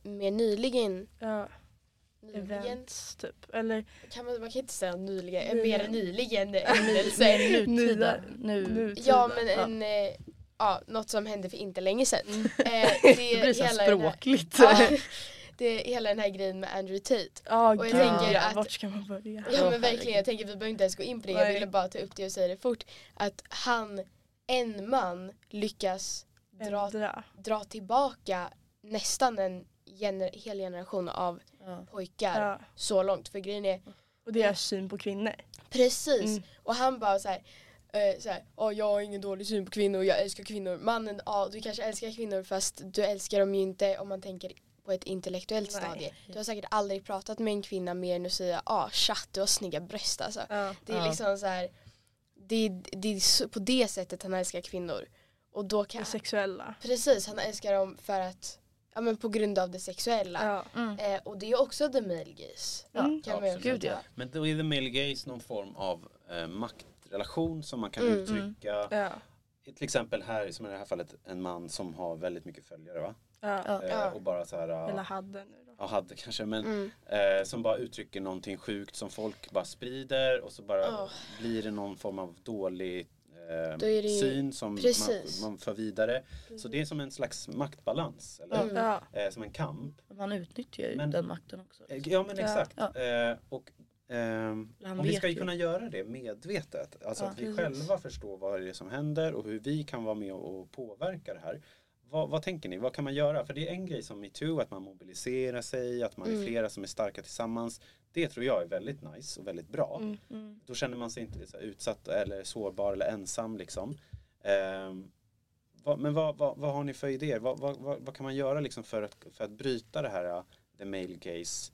[SPEAKER 4] mer nyligen,
[SPEAKER 3] ja,
[SPEAKER 4] nyligen
[SPEAKER 3] events typ. Eller
[SPEAKER 4] kan man, man kan inte säga nyligen, en
[SPEAKER 3] Nyligen.
[SPEAKER 4] mer nyligen händelse.
[SPEAKER 2] Nutida. Nu.
[SPEAKER 4] Ja men en, eh, ja, något som hände för inte länge sedan.
[SPEAKER 3] Mm.
[SPEAKER 4] Eh,
[SPEAKER 2] Det blir så
[SPEAKER 4] den här-
[SPEAKER 2] språkligt.
[SPEAKER 4] Ja, det är hela den här grejen med Andrew Tate.
[SPEAKER 3] Ja,
[SPEAKER 4] Och jag
[SPEAKER 3] gud
[SPEAKER 2] tänker
[SPEAKER 3] ja.
[SPEAKER 4] att-
[SPEAKER 3] Vart ska man börja?
[SPEAKER 4] Ja men verkligen, jag tänker vi behöver inte ens gå in på det, jag ville bara ta upp det och säga det fort. Att han, en man, lyckas dra,
[SPEAKER 3] Ändra.
[SPEAKER 4] dra tillbaka nästan en gener, hel generation av
[SPEAKER 2] Ja.
[SPEAKER 4] pojkar
[SPEAKER 3] Ja.
[SPEAKER 4] så långt. För grejen är,
[SPEAKER 3] Och deras syn på kvinnor.
[SPEAKER 4] precis,
[SPEAKER 3] Mm.
[SPEAKER 4] och han bara så här, eh, så här, "Ja, jag har ingen dålig syn på kvinnor, jag älskar kvinnor. Mannen, ja du kanske älskar kvinnor fast du älskar dem ju inte om man tänker på ett intellektuellt
[SPEAKER 3] Nej.
[SPEAKER 4] stadie. Du har säkert aldrig pratat med en kvinna mer än att säga ah chatt du har snygga bröst alltså.
[SPEAKER 3] Ja.
[SPEAKER 4] Det är
[SPEAKER 2] Ja.
[SPEAKER 4] liksom så här, det, det är på det sättet han älskar kvinnor. Och då
[SPEAKER 3] Det
[SPEAKER 4] kan,
[SPEAKER 3] sexuella.
[SPEAKER 4] precis han älskar dem för att, ja men på grund av det sexuella.
[SPEAKER 3] Ja.
[SPEAKER 2] Mm.
[SPEAKER 4] Eh, och det är också the male gaze.
[SPEAKER 3] Mm.
[SPEAKER 4] Kan man ju också
[SPEAKER 2] Gud, ja.
[SPEAKER 1] Men då är the male gaze någon form av eh, maktrelation som man kan
[SPEAKER 4] Mm.
[SPEAKER 1] uttrycka.
[SPEAKER 3] Ja.
[SPEAKER 1] Till exempel här, som i det här fallet, en man som har väldigt mycket följare va?
[SPEAKER 3] Ja.
[SPEAKER 2] Ja.
[SPEAKER 1] Eh,
[SPEAKER 4] Ja.
[SPEAKER 1] Och bara så här,
[SPEAKER 3] Eller hade nu då.
[SPEAKER 1] ja, hade kanske, men
[SPEAKER 4] Mm.
[SPEAKER 1] eh, som bara uttrycker någonting sjukt som folk bara sprider och så bara
[SPEAKER 4] Ja.
[SPEAKER 1] blir det någon form av dålig eh,
[SPEAKER 4] det
[SPEAKER 1] syn som man,
[SPEAKER 4] Precis.
[SPEAKER 1] man för vidare. Så det är som en slags maktbalans, eller?
[SPEAKER 4] Mm.
[SPEAKER 3] Ja.
[SPEAKER 1] Eh, som en kamp.
[SPEAKER 2] Man utnyttjar ju
[SPEAKER 1] Men-
[SPEAKER 2] den makten också.
[SPEAKER 1] Eh, Ja men exakt.
[SPEAKER 2] Ja.
[SPEAKER 1] Eh, och ehm,
[SPEAKER 2] Han
[SPEAKER 1] och vi ska ju
[SPEAKER 2] ju.
[SPEAKER 1] kunna göra det medvetet. Alltså
[SPEAKER 2] Ja,
[SPEAKER 1] att vi
[SPEAKER 3] precis.
[SPEAKER 1] själva förstår vad det är som händer och hur vi kan vara med och påverka det här. Vad, vad tänker ni? Vad kan man göra? För det är en grej som metoo, att man mobiliserar sig, att man är
[SPEAKER 4] Mm.
[SPEAKER 1] flera som är starka tillsammans. Det tror jag är väldigt nice och väldigt bra.
[SPEAKER 3] Mm.
[SPEAKER 2] Mm.
[SPEAKER 1] Då känner man sig inte så utsatt eller sårbar eller ensam liksom. Ehm, vad, men vad, vad, vad har ni för idéer? Vad, kan man göra liksom för, att, för att bryta det här uh, the male gaze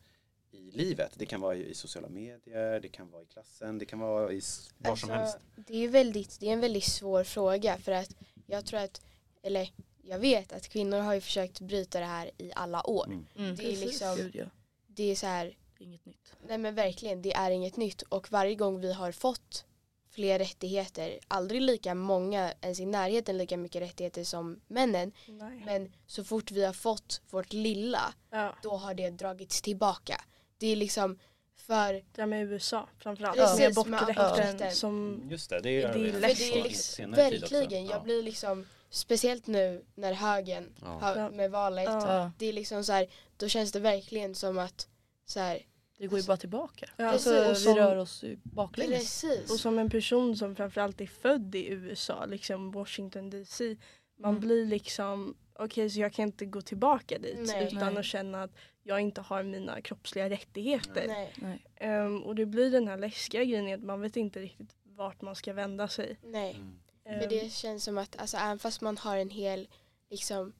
[SPEAKER 1] i livet? Det kan vara i, sociala medier, det kan vara i klassen, det kan vara i var som helst.
[SPEAKER 4] det, är väldigt, det är en väldigt svår fråga för att jag tror att, eller jag vet att kvinnor har ju försökt bryta det här i alla år.
[SPEAKER 1] Mm.
[SPEAKER 2] Mm.
[SPEAKER 4] Det är liksom-
[SPEAKER 2] Gud, ja.
[SPEAKER 4] Det är så här,
[SPEAKER 2] inget nytt.
[SPEAKER 4] nej men verkligen, det är inget nytt och varje gång vi har fått fler rättigheter, aldrig lika många, ens i närheten lika mycket rättigheter som männen,
[SPEAKER 3] Nej.
[SPEAKER 4] men så fort vi har fått vårt lilla,
[SPEAKER 3] Ja.
[SPEAKER 4] då har det dragits tillbaka. Det är liksom för,
[SPEAKER 3] Det med USA framförallt.
[SPEAKER 4] Precis,
[SPEAKER 3] med aborträtten som
[SPEAKER 1] Just det, det är,
[SPEAKER 3] Det är
[SPEAKER 1] det
[SPEAKER 4] är liksom, verkligen, jag
[SPEAKER 1] Ja.
[SPEAKER 4] blir liksom, speciellt nu när högen
[SPEAKER 1] Ja.
[SPEAKER 4] har, med valet,
[SPEAKER 3] Ja.
[SPEAKER 4] Det är liksom så här, då känns det verkligen som att så här,
[SPEAKER 2] Det går ju bara tillbaka.
[SPEAKER 3] Ja,
[SPEAKER 2] alltså,
[SPEAKER 3] och
[SPEAKER 2] vi
[SPEAKER 3] som-
[SPEAKER 2] rör oss baklänges.
[SPEAKER 4] precis.
[SPEAKER 3] Och som en person som framförallt är född i USA, liksom Washington DC. Man
[SPEAKER 2] Mm.
[SPEAKER 3] blir liksom, okej så jag kan inte gå tillbaka dit
[SPEAKER 4] Nej.
[SPEAKER 3] utan
[SPEAKER 2] Nej.
[SPEAKER 3] att känna att jag inte har mina kroppsliga rättigheter. Ehm, och det blir den här läskiga grejen att man vet inte riktigt vart man ska vända sig.
[SPEAKER 4] nej.
[SPEAKER 1] Mm.
[SPEAKER 4] För
[SPEAKER 3] Ehm,
[SPEAKER 4] det känns som att alltså, även fast man har en hel liksom,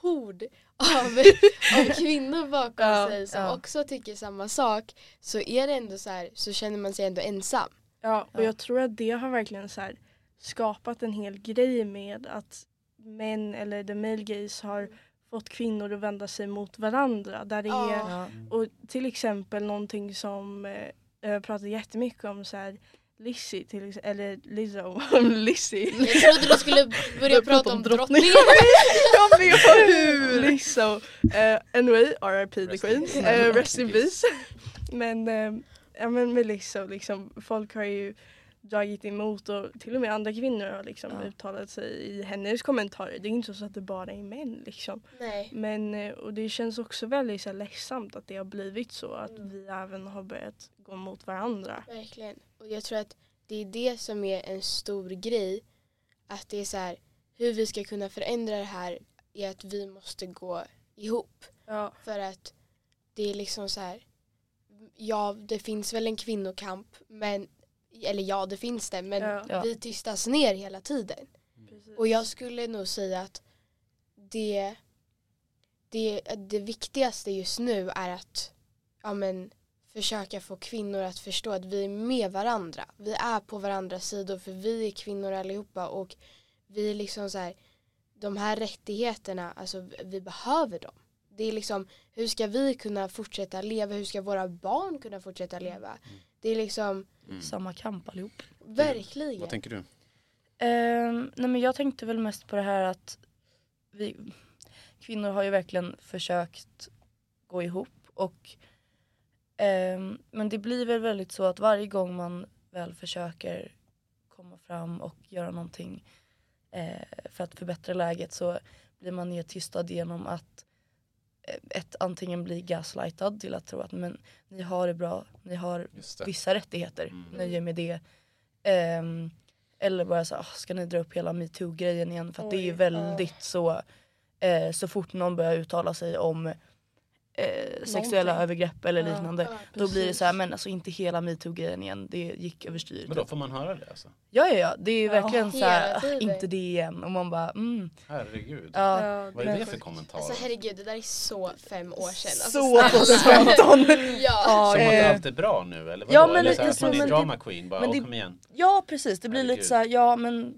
[SPEAKER 4] hord av, av kvinnor bakom
[SPEAKER 2] Ja,
[SPEAKER 4] sig som
[SPEAKER 2] ja.
[SPEAKER 4] också tycker samma sak så är det ändå så här så känner man sig ändå ensam.
[SPEAKER 3] Ja, och
[SPEAKER 2] Ja.
[SPEAKER 3] jag tror att det har verkligen så här skapat en hel grej med att män eller the male gaze har fått kvinnor att vända sig mot varandra. Där det
[SPEAKER 4] Ja.
[SPEAKER 3] är, och till exempel någonting som eh, jag pratar jättemycket om så här Lizzie, till ex- eller Lizzo, Lizzie.
[SPEAKER 4] Jag trodde du skulle börja prata om drottningen.
[SPEAKER 3] Jag vet hur! Lizzo. Uh, anyway, RIP the Queen. Eh, rest in peace. men, eh, ja, men med Lizzo, liksom, folk har ju dragit emot och till och med andra kvinnor har liksom
[SPEAKER 2] Ja.
[SPEAKER 3] uttalat sig i hennes kommentarer. Det är inte så att det bara är män liksom.
[SPEAKER 4] Nej.
[SPEAKER 3] Men eh, och det känns också väldigt så här, ledsamt att det har blivit så att
[SPEAKER 4] Mm.
[SPEAKER 3] vi även har börjat gå mot varandra.
[SPEAKER 4] Verkligen. Och jag tror att det är det som är en stor grej. Att det är så här, hur vi ska kunna förändra det här är att vi måste gå ihop.
[SPEAKER 3] Ja.
[SPEAKER 4] För att det är liksom så här, ja det finns väl en kvinnokamp, men, eller ja det finns det, men
[SPEAKER 3] Ja.
[SPEAKER 4] Vi tystas ner hela tiden.
[SPEAKER 3] Precis.
[SPEAKER 4] Och jag skulle nog säga att det, det, det viktigaste just nu är att ja, men, försöka få kvinnor att förstå att vi är med varandra. Vi är på varandras sidor för vi är kvinnor allihopa och vi är liksom så här, de här rättigheterna, alltså vi behöver dem. Det är liksom, hur ska vi kunna fortsätta leva? Hur ska våra barn kunna fortsätta leva? Det är liksom,
[SPEAKER 1] Mm.
[SPEAKER 2] Samma kamp allihop.
[SPEAKER 4] verkligen.
[SPEAKER 1] Vad tänker du?
[SPEAKER 2] Ehm, nej men jag tänkte väl mest på det här att vi kvinnor har ju verkligen försökt gå ihop och ehm, men det blir väl väldigt så att varje gång man väl försöker komma fram och göra någonting eh, för att förbättra läget så blir man nedtystad genom att eh, ett antingen bli gaslightad till att tro att men, ni har det bra, ni har vissa rättigheter,
[SPEAKER 1] Mm.
[SPEAKER 2] nöjer med det. Ehm, eller bara så, ah, ska ni dra upp hela metoo-grejen igen? För att det är ju
[SPEAKER 3] Oj,
[SPEAKER 2] väldigt så, eh, så fort någon börjar uttala sig om eh, sexuella
[SPEAKER 3] Någonting.
[SPEAKER 2] övergrepp eller
[SPEAKER 3] Ja.
[SPEAKER 2] liknande.
[SPEAKER 4] Ja,
[SPEAKER 2] Då blir det
[SPEAKER 4] precis.
[SPEAKER 2] så här, men alltså inte hela metoo-grejen igen, det gick överstyr.
[SPEAKER 1] Men då får man höra det alltså?
[SPEAKER 2] Ja ja ja, det är ju
[SPEAKER 3] Ja,
[SPEAKER 2] verkligen så här,
[SPEAKER 4] hela
[SPEAKER 2] ah,
[SPEAKER 4] tiden.
[SPEAKER 2] inte det igen. Och man bara mm,
[SPEAKER 1] Herregud.
[SPEAKER 2] ja.
[SPEAKER 3] Ja,
[SPEAKER 1] Vad är det för kommentarer?
[SPEAKER 4] Alltså herregud, det där är så fem år sedan. Alltså,
[SPEAKER 2] Så
[SPEAKER 4] snälla.
[SPEAKER 2] 2015!
[SPEAKER 4] Ja.
[SPEAKER 1] Som att
[SPEAKER 2] eh,
[SPEAKER 1] allt är bra nu eller vadå?
[SPEAKER 2] ja, men
[SPEAKER 1] eller så här,
[SPEAKER 2] jag
[SPEAKER 1] att man är
[SPEAKER 2] men det-
[SPEAKER 1] drama queen bara,
[SPEAKER 2] men
[SPEAKER 1] åh
[SPEAKER 2] det-
[SPEAKER 1] kom igen.
[SPEAKER 2] ja precis, det blir lite
[SPEAKER 1] Herregud.
[SPEAKER 2] så här, ja men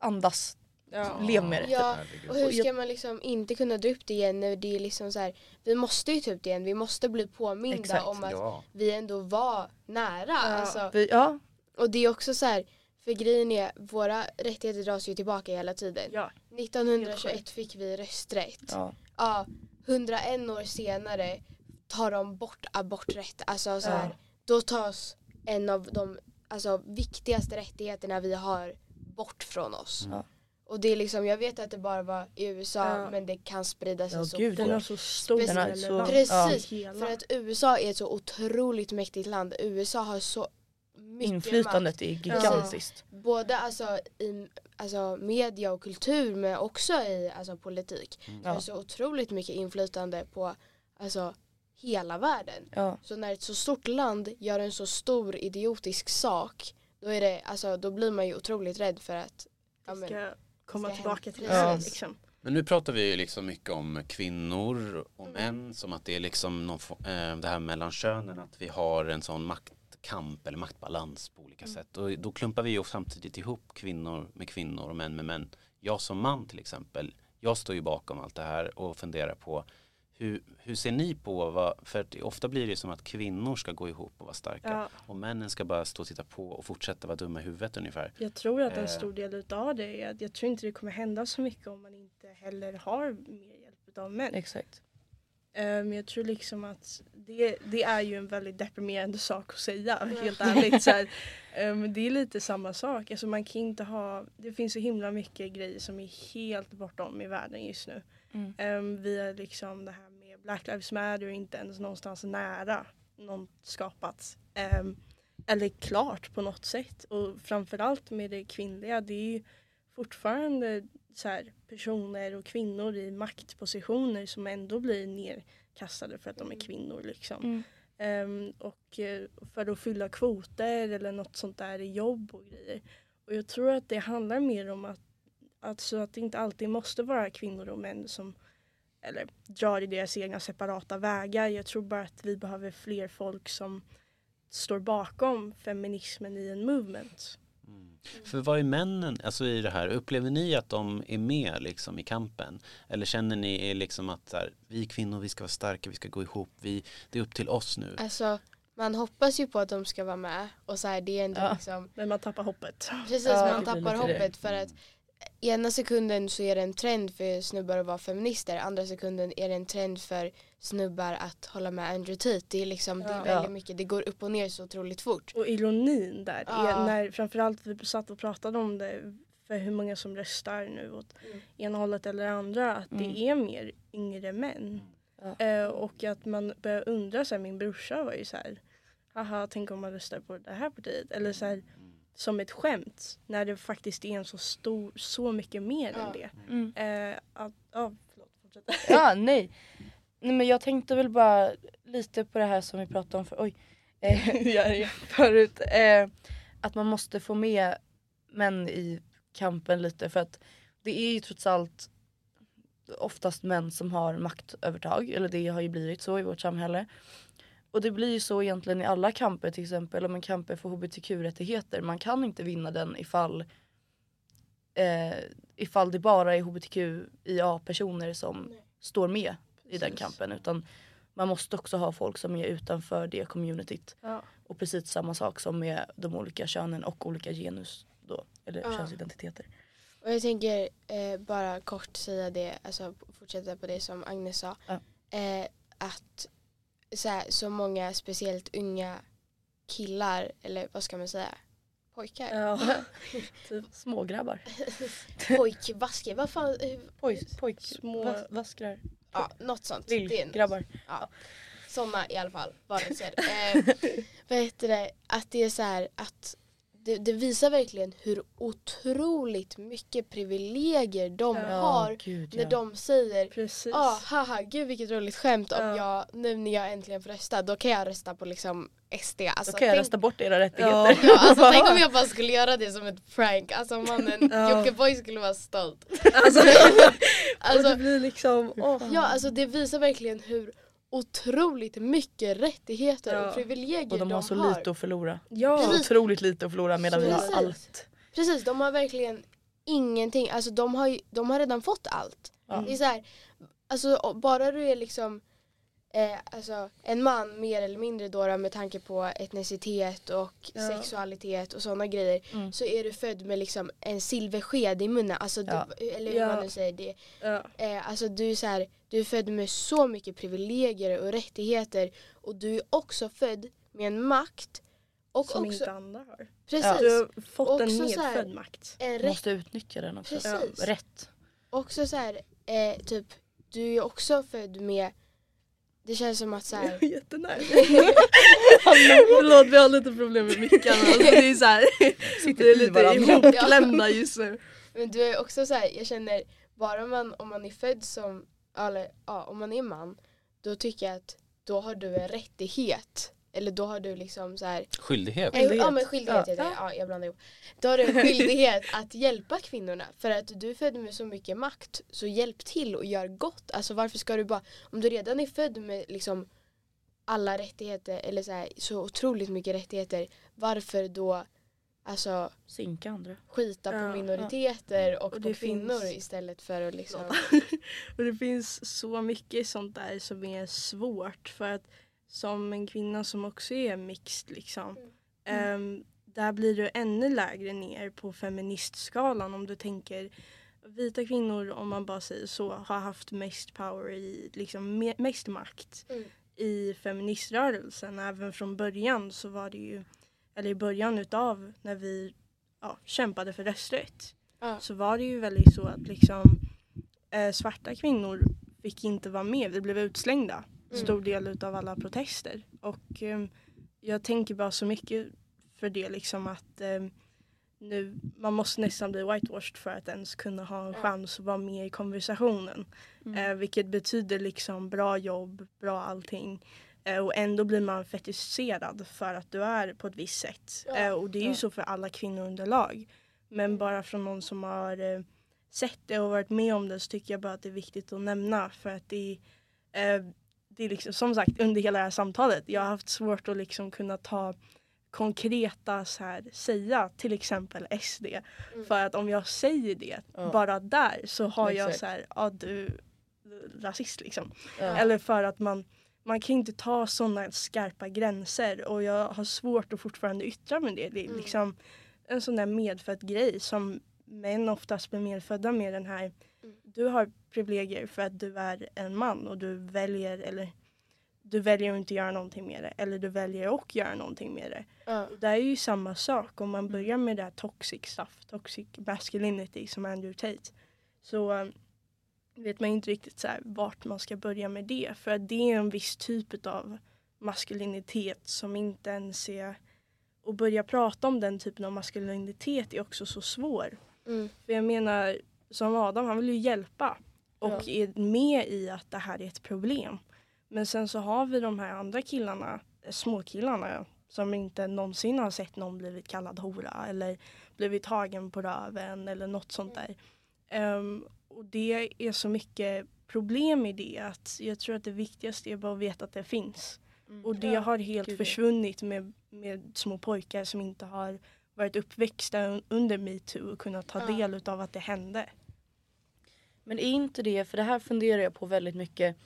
[SPEAKER 2] andas,
[SPEAKER 3] Ja.
[SPEAKER 2] lev med det.
[SPEAKER 4] Ja. Och hur ska man liksom inte kunna dra upp det igen när det är liksom så här, vi måste ju ta upp det igen, vi måste bli påminda
[SPEAKER 2] Exakt.
[SPEAKER 4] om att
[SPEAKER 1] Ja.
[SPEAKER 4] vi ändå var nära. Alltså,
[SPEAKER 2] Vi, ja,
[SPEAKER 4] och det är också så här, för grejen är, våra rättigheter dras ju tillbaka hela tiden.
[SPEAKER 3] Ja.
[SPEAKER 4] 1921 fick vi rösträtt.
[SPEAKER 2] ja.
[SPEAKER 4] Ja, 101 år senare tar de bort aborträtt. Alltså så här,
[SPEAKER 2] Ja.
[SPEAKER 4] då tas en av de alltså, viktigaste rättigheterna vi har bort från oss.
[SPEAKER 2] Ja.
[SPEAKER 4] Och det är liksom, jag vet att det bara var i USA
[SPEAKER 3] Ja.
[SPEAKER 4] men det kan sprida sig
[SPEAKER 2] Ja,
[SPEAKER 4] så
[SPEAKER 2] gud,
[SPEAKER 3] Den
[SPEAKER 4] fort.
[SPEAKER 3] har så stor
[SPEAKER 4] Den
[SPEAKER 2] har så-
[SPEAKER 4] Precis,
[SPEAKER 3] hela.
[SPEAKER 4] För att USA är ett så otroligt mäktigt land. USA har så mycket
[SPEAKER 2] Inflytandet är gigantiskt.
[SPEAKER 4] makt. Både alltså, i alltså, media och kultur men också i alltså, politik.
[SPEAKER 1] Mm.
[SPEAKER 4] Det
[SPEAKER 2] Ja.
[SPEAKER 4] så otroligt mycket inflytande på alltså, hela världen.
[SPEAKER 2] Ja.
[SPEAKER 4] Så när ett så stort land gör en så stor idiotisk sak då, är det, alltså, då blir man ju otroligt rädd för att ja, men,
[SPEAKER 3] komma tillbaka till det.
[SPEAKER 2] Ja.
[SPEAKER 3] Liksom.
[SPEAKER 1] Men nu pratar vi ju liksom mycket om kvinnor och män som att det är liksom någon, eh, det här mellan könen att vi har en sån maktkamp eller maktbalans på olika sätt och då klumpar vi ju samtidigt ihop kvinnor med kvinnor och män med män. Jag som man till exempel, jag står ju bakom allt det här och funderar på hur, hur ser ni på vad, för att ofta blir det som att kvinnor ska gå ihop och vara starka
[SPEAKER 3] Ja,
[SPEAKER 1] och männen ska bara stå och titta på och fortsätta vara dumma i huvudet ungefär.
[SPEAKER 3] jag tror att en
[SPEAKER 1] Eh.
[SPEAKER 3] stor del utav det är att jag tror inte det kommer hända så mycket om man inte heller har mer hjälp av män.
[SPEAKER 2] Exakt.
[SPEAKER 3] Eh, Men jag tror liksom att det, det är ju en väldigt deprimerande sak att säga,
[SPEAKER 4] Ja.
[SPEAKER 3] helt ärligt. Så här. Men det är lite samma sak. Alltså man kan inte ha, det finns så himla mycket grejer som är helt bortom i världen just nu.
[SPEAKER 2] Mm.
[SPEAKER 3] Um, vi är liksom det här Black Lives Matter inte ens någonstans nära någon skapats. Ehm, eller klart på något sätt. Och framförallt med det kvinnliga, det är ju fortfarande så här, personer och kvinnor i maktpositioner som ändå blir nerkastade för att de är
[SPEAKER 4] Mm.
[SPEAKER 3] kvinnor. Liksom.
[SPEAKER 2] Mm.
[SPEAKER 3] Ehm, och eh, för att fylla kvoter eller något sånt där i jobb och grejer. Och jag tror att det handlar mer om att, alltså att det inte alltid måste vara kvinnor och män som eller drar i deras egna separata vägar. Jag tror bara att vi behöver fler folk som står bakom feminismen i en movement.
[SPEAKER 1] Mm. För vad är männen, alltså i det här, upplever ni att de är med liksom i kampen? Eller känner ni liksom att så här, vi kvinnor, vi ska vara starka, vi ska gå ihop, vi, det är upp till oss nu?
[SPEAKER 4] Alltså man hoppas ju på att de ska vara med och så här, det är ändå
[SPEAKER 2] Ja.
[SPEAKER 4] liksom
[SPEAKER 3] Men man tappar hoppet.
[SPEAKER 4] Precis,
[SPEAKER 2] Ja,
[SPEAKER 4] man tappar
[SPEAKER 2] lite det.
[SPEAKER 4] hoppet för att ena sekunden så är det en trend för snubbar att vara feminister, andra sekunden är det en trend för snubbar att hålla med Andrew Tate. Det är liksom, det är
[SPEAKER 3] Ja.
[SPEAKER 4] väldigt mycket, det går upp och ner så otroligt fort.
[SPEAKER 3] Och ironin där,
[SPEAKER 4] Ja.
[SPEAKER 3] är när framförallt vi satt och pratade om det för hur många som röstar nu åt
[SPEAKER 4] Mm.
[SPEAKER 3] ena hållet eller andra, att
[SPEAKER 2] Mm.
[SPEAKER 3] det är mer yngre män.
[SPEAKER 2] Ja.
[SPEAKER 3] Eh, och att man börjar undra, så här, min brorsa var ju så här, haha tänk om man röstar på det här partiet. Eller så här, som ett skämt, när det faktiskt är en så stor, så mycket mer
[SPEAKER 4] Ja.
[SPEAKER 3] än det.
[SPEAKER 2] Mm.
[SPEAKER 3] Eh, att, ja, förlåt, fortsätt.
[SPEAKER 2] Ja, nej. nej. men jag tänkte väl bara lite på det här som vi pratade om för, oj, eh, förut. Eh, att man måste få med män i kampen lite för att det är ju trots allt oftast män som har maktövertag. Eller det har ju blivit så i vårt samhälle. Och det blir ju så egentligen i alla kamper till exempel om en kamper för hbtq-rättigheter. Man kan inte vinna den ifall eh, ifall det bara är hbtqia-personer som
[SPEAKER 4] Nej.
[SPEAKER 2] står med i den kampen. Utan man måste också ha folk som är utanför det communityt.
[SPEAKER 3] Ja.
[SPEAKER 2] Och precis samma sak som med de olika könen och olika genus då. Eller
[SPEAKER 4] Ja.
[SPEAKER 2] könsidentiteter.
[SPEAKER 4] Och jag tänker eh, bara kort säga det, alltså fortsätta på det som Agnes sa.
[SPEAKER 2] Ja.
[SPEAKER 4] Eh, att så, här, så många speciellt unga killar, eller vad ska man säga, pojkar,
[SPEAKER 3] Ja.
[SPEAKER 2] Smågrabbar.
[SPEAKER 4] pojkvaskar, vad fan, eh,
[SPEAKER 2] Pojk,
[SPEAKER 3] Små-
[SPEAKER 2] vas, vaskrar.
[SPEAKER 4] ja något sånt.
[SPEAKER 2] Lillgrabbar.
[SPEAKER 4] Sådana i alla fall, varelser. Eh, vad heter det, att det är så här att det, det visar verkligen hur otroligt mycket privilegier de
[SPEAKER 3] Ja,
[SPEAKER 4] har
[SPEAKER 2] gud,
[SPEAKER 4] när
[SPEAKER 2] ja.
[SPEAKER 4] de säger
[SPEAKER 3] Precis.
[SPEAKER 4] Ja, haha, gud vilket roligt skämt om
[SPEAKER 3] Ja.
[SPEAKER 4] jag, nu när jag äntligen får rösta, då kan jag rösta på liksom SD. Alltså,
[SPEAKER 2] Då kan jag
[SPEAKER 4] tänk,
[SPEAKER 2] rösta bort era rättigheter.
[SPEAKER 3] Ja.
[SPEAKER 4] Ja, alltså tänk om jag bara skulle göra det som ett prank, alltså mannen,
[SPEAKER 3] Ja.
[SPEAKER 4] Jockiboi skulle vara stolt.
[SPEAKER 3] Alltså, och
[SPEAKER 4] Alltså,
[SPEAKER 3] det blir liksom, åh.
[SPEAKER 4] ja, alltså det visar verkligen hur otroligt mycket rättigheter
[SPEAKER 3] Ja.
[SPEAKER 4] och privilegier
[SPEAKER 2] Och de har så lite att förlora.
[SPEAKER 3] ja.
[SPEAKER 4] Precis.
[SPEAKER 2] Otroligt lite att förlora medan vi har
[SPEAKER 4] Precis.
[SPEAKER 2] allt.
[SPEAKER 4] Precis, de har verkligen ingenting, alltså de har, ju, de har redan fått allt.
[SPEAKER 2] Ja.
[SPEAKER 4] Det är så här, alltså bara du är liksom eh, alltså, en man mer eller mindre då, då med tanke på etnicitet och
[SPEAKER 3] Ja.
[SPEAKER 4] sexualitet och sådana grejer
[SPEAKER 2] Mm.
[SPEAKER 4] så är du född med liksom en silversked i munnen. Alltså,
[SPEAKER 2] Ja.
[SPEAKER 4] du, eller hur
[SPEAKER 3] Ja.
[SPEAKER 4] man nu säger det.
[SPEAKER 3] Ja.
[SPEAKER 4] Eh, alltså du är, så här, du är född med så mycket privilegier och rättigheter och du är också född med en makt och
[SPEAKER 3] Som
[SPEAKER 4] också,
[SPEAKER 3] inte andra har.
[SPEAKER 4] precis,
[SPEAKER 3] Du har fått en
[SPEAKER 4] Också så här-
[SPEAKER 3] medfödd makt.
[SPEAKER 4] en rätt,
[SPEAKER 2] måste utnyttja den också.
[SPEAKER 4] Precis.
[SPEAKER 2] Rätt.
[SPEAKER 4] också så här, eh, typ, du är också född med det känns som att så här,
[SPEAKER 3] Jättenära. Förlåt vi har lite problem med mickarna. Alltså, det är så här,
[SPEAKER 2] Sitter
[SPEAKER 3] vi är
[SPEAKER 2] i
[SPEAKER 3] lite ihopklämda just nu.
[SPEAKER 4] Men du är också så här, jag känner bara man, om man är född som, eller ja, om man är man, då tycker jag att då har du en rättighet. Eller då har du liksom så här,
[SPEAKER 1] Skyldighet.
[SPEAKER 4] en, ja men skyldighet
[SPEAKER 2] Ja.
[SPEAKER 4] heter det, ja jag blandar ihop. Då har du en skyldighet att hjälpa kvinnorna. För att du är född med så mycket makt, så hjälp till och gör gott. Alltså varför ska du bara, om du redan är född med liksom alla rättigheter, eller så, här, så otroligt mycket rättigheter, varför då alltså
[SPEAKER 2] Sinka andra.
[SPEAKER 4] skita
[SPEAKER 3] Ja,
[SPEAKER 4] på minoriteter och,
[SPEAKER 3] Och
[SPEAKER 4] på
[SPEAKER 3] det
[SPEAKER 4] kvinnor
[SPEAKER 3] finns-
[SPEAKER 4] istället för att liksom
[SPEAKER 3] Och det finns så mycket sånt där som är svårt för att som en kvinna som också är mixed liksom. ehm, där blir du ännu lägre ner på feministskalan om du tänker vita kvinnor om man bara säger så har haft mest power i liksom me- mest makt
[SPEAKER 4] Mm.
[SPEAKER 3] i feministrörelsen. Även från början så var det ju eller i början utav när vi ja, kämpade för rösträtt
[SPEAKER 4] Ja.
[SPEAKER 3] så var det ju väldigt så att liksom eh, svarta kvinnor fick inte vara med. Vi blev utslängda.
[SPEAKER 4] Mm.
[SPEAKER 3] Stor del utav alla protester. Och eh, jag tänker bara så mycket för det liksom att eh, nu, man måste nästan bli whitewashed för att ens kunna ha en chans att vara med i konversationen.
[SPEAKER 2] Mm.
[SPEAKER 3] Eh, vilket betyder liksom bra jobb, bra allting. Eh, och ändå blir man fetischerad för att du är på ett visst sätt.
[SPEAKER 4] Ja.
[SPEAKER 3] Eh, och det är ju
[SPEAKER 2] Ja.
[SPEAKER 3] så för alla kvinnor underlag. Men bara från någon som har eh, sett det och varit med om det så tycker jag bara att det är viktigt att nämna för att det är, eh, det är liksom, som sagt under hela det här samtalet, jag har haft svårt att liksom kunna ta konkreta så här, säga till exempel SD.
[SPEAKER 4] Mm.
[SPEAKER 3] För att om jag säger det
[SPEAKER 2] Ja.
[SPEAKER 3] bara där så har jag
[SPEAKER 2] Exakt.
[SPEAKER 3] så här, ja du rasist liksom.
[SPEAKER 2] Ja.
[SPEAKER 3] Eller för att man, man kan inte ta sådana skarpa gränser och jag har svårt att fortfarande yttra mig det. Det är
[SPEAKER 4] Mm.
[SPEAKER 3] liksom en sån där medfödd grej som män oftast blir medfödda med den här. Du har privilegier för att du är en man och du väljer eller du väljer att inte göra någonting med det eller du väljer att göra någonting med det. Och det är ju samma sak om man börjar med det här toxic stuff, toxic masculinity som Andrew Tate. Så eh, vet man inte riktigt så här, vart man ska börja med det. För att det är en viss typ av maskulinitet som inte ens är... Och börja prata om den typen av maskulinitet är också så svår.
[SPEAKER 4] Mm.
[SPEAKER 3] För jag menar, som Adam, han vill ju hjälpa. Och
[SPEAKER 2] Ja.
[SPEAKER 3] är med i att det här är ett problem. Men sen så har vi de här andra killarna, eh, småkillarna, som inte någonsin har sett någon blivit kallad hora eller blivit tagen på röven eller något sånt där. Ehm, och det är så mycket problem i det att jag tror att det viktigaste är bara att veta att det finns.
[SPEAKER 2] Mm.
[SPEAKER 3] Och det
[SPEAKER 4] Ja,
[SPEAKER 3] har helt
[SPEAKER 2] gud,
[SPEAKER 3] försvunnit med, med små pojkar som inte har varit uppväxta un- under metoo och kunnat ta
[SPEAKER 4] Ja.
[SPEAKER 3] del av att det hände.
[SPEAKER 2] Men är inte det, för det här funderar jag på väldigt mycket.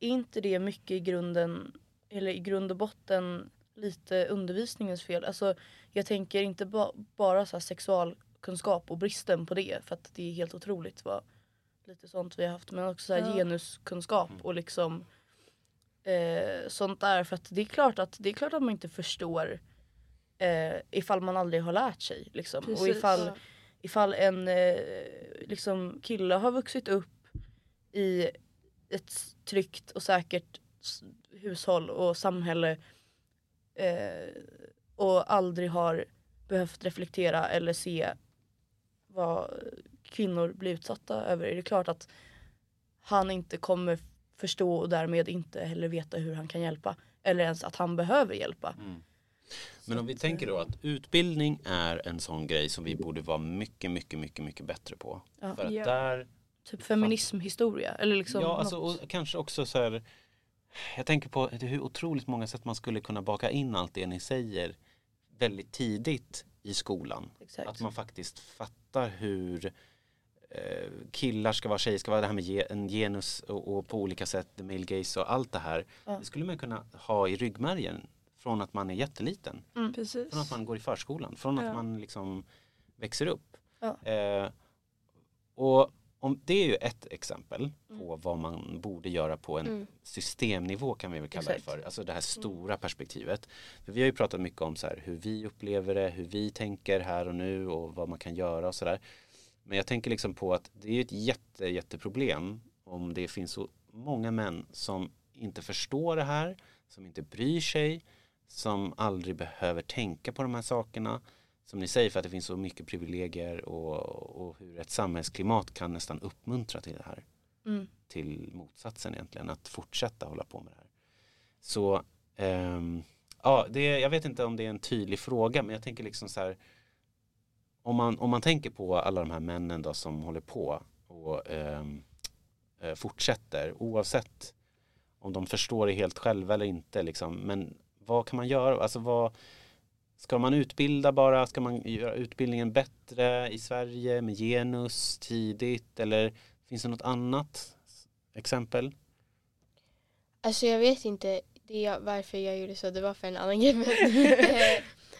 [SPEAKER 2] Är inte det mycket i grunden, eller i grund och botten lite undervisningens fel? Alltså jag tänker inte ba, bara så här sexualkunskap och bristen på det för att det är helt otroligt vad lite sånt vi har haft men också så här
[SPEAKER 3] Ja.
[SPEAKER 2] genuskunskap och liksom eh, sånt där för att det är klart att det är klart att man inte förstår eh, ifall man aldrig har lärt sig liksom. och ifall ifall en eh, liksom kille har vuxit upp i ett tryggt och säkert hushåll och samhälle eh, och aldrig har behövt reflektera eller se vad kvinnor blir utsatta över är det klart att han inte kommer förstå och därmed inte heller veta hur han kan hjälpa eller ens att han behöver hjälpa.
[SPEAKER 1] Mm. Men om vi tänker då att utbildning är en sån grej som vi borde vara mycket, mycket, mycket, mycket bättre på.
[SPEAKER 2] Ja.
[SPEAKER 1] För att
[SPEAKER 3] Ja.
[SPEAKER 1] där,
[SPEAKER 2] Typ feminismhistoria eller liksom
[SPEAKER 1] ja alltså och kanske också så här, jag tänker på hur otroligt många sätt man skulle kunna baka in allt det ni säger väldigt tidigt i skolan.
[SPEAKER 2] Exakt.
[SPEAKER 1] Att man faktiskt fattar hur eh, killar ska vara, tjejer ska vara, det här med ge, en genus och, och på olika sätt, the male gaze och allt det här.
[SPEAKER 2] Ja.
[SPEAKER 1] Det skulle man kunna ha i ryggmärgen från att man är jätteliten.
[SPEAKER 3] Precis.
[SPEAKER 1] Från att man går i förskolan, från
[SPEAKER 3] Ja.
[SPEAKER 1] att man liksom växer upp.
[SPEAKER 2] Ja.
[SPEAKER 1] Eh, och om, det är ju ett exempel
[SPEAKER 2] Mm.
[SPEAKER 1] på vad man borde göra på en
[SPEAKER 4] Mm.
[SPEAKER 1] systemnivå kan vi väl kalla
[SPEAKER 2] Exakt.
[SPEAKER 1] det för. Alltså det här stora perspektivet. För vi har ju pratat mycket om så här, hur vi upplever det, hur vi tänker här och nu och vad man kan göra och sådär. Men jag tänker liksom på att det är ett jätte, jätteproblem om det finns så många män som inte förstår det här, som inte bryr sig, som aldrig behöver tänka på de här sakerna. Som ni säger för att det finns så mycket privilegier och, och hur ett samhällsklimat kan nästan uppmuntra till det här
[SPEAKER 2] Mm.
[SPEAKER 1] till motsatsen egentligen, att fortsätta hålla på med det här. Så ehm, ja, det, jag vet inte om det är en tydlig fråga, men jag tänker liksom så här om man, om man tänker på alla de här männen då som håller på och ehm, eh, fortsätter oavsett om de förstår det helt själva eller inte liksom, men vad kan man göra? Alltså vad Ska man utbilda bara? Ska man göra utbildningen bättre i Sverige med genus tidigt? Eller finns det något annat exempel?
[SPEAKER 4] Alltså jag vet inte det jag, varför jag gjorde så, det var för en annan grej.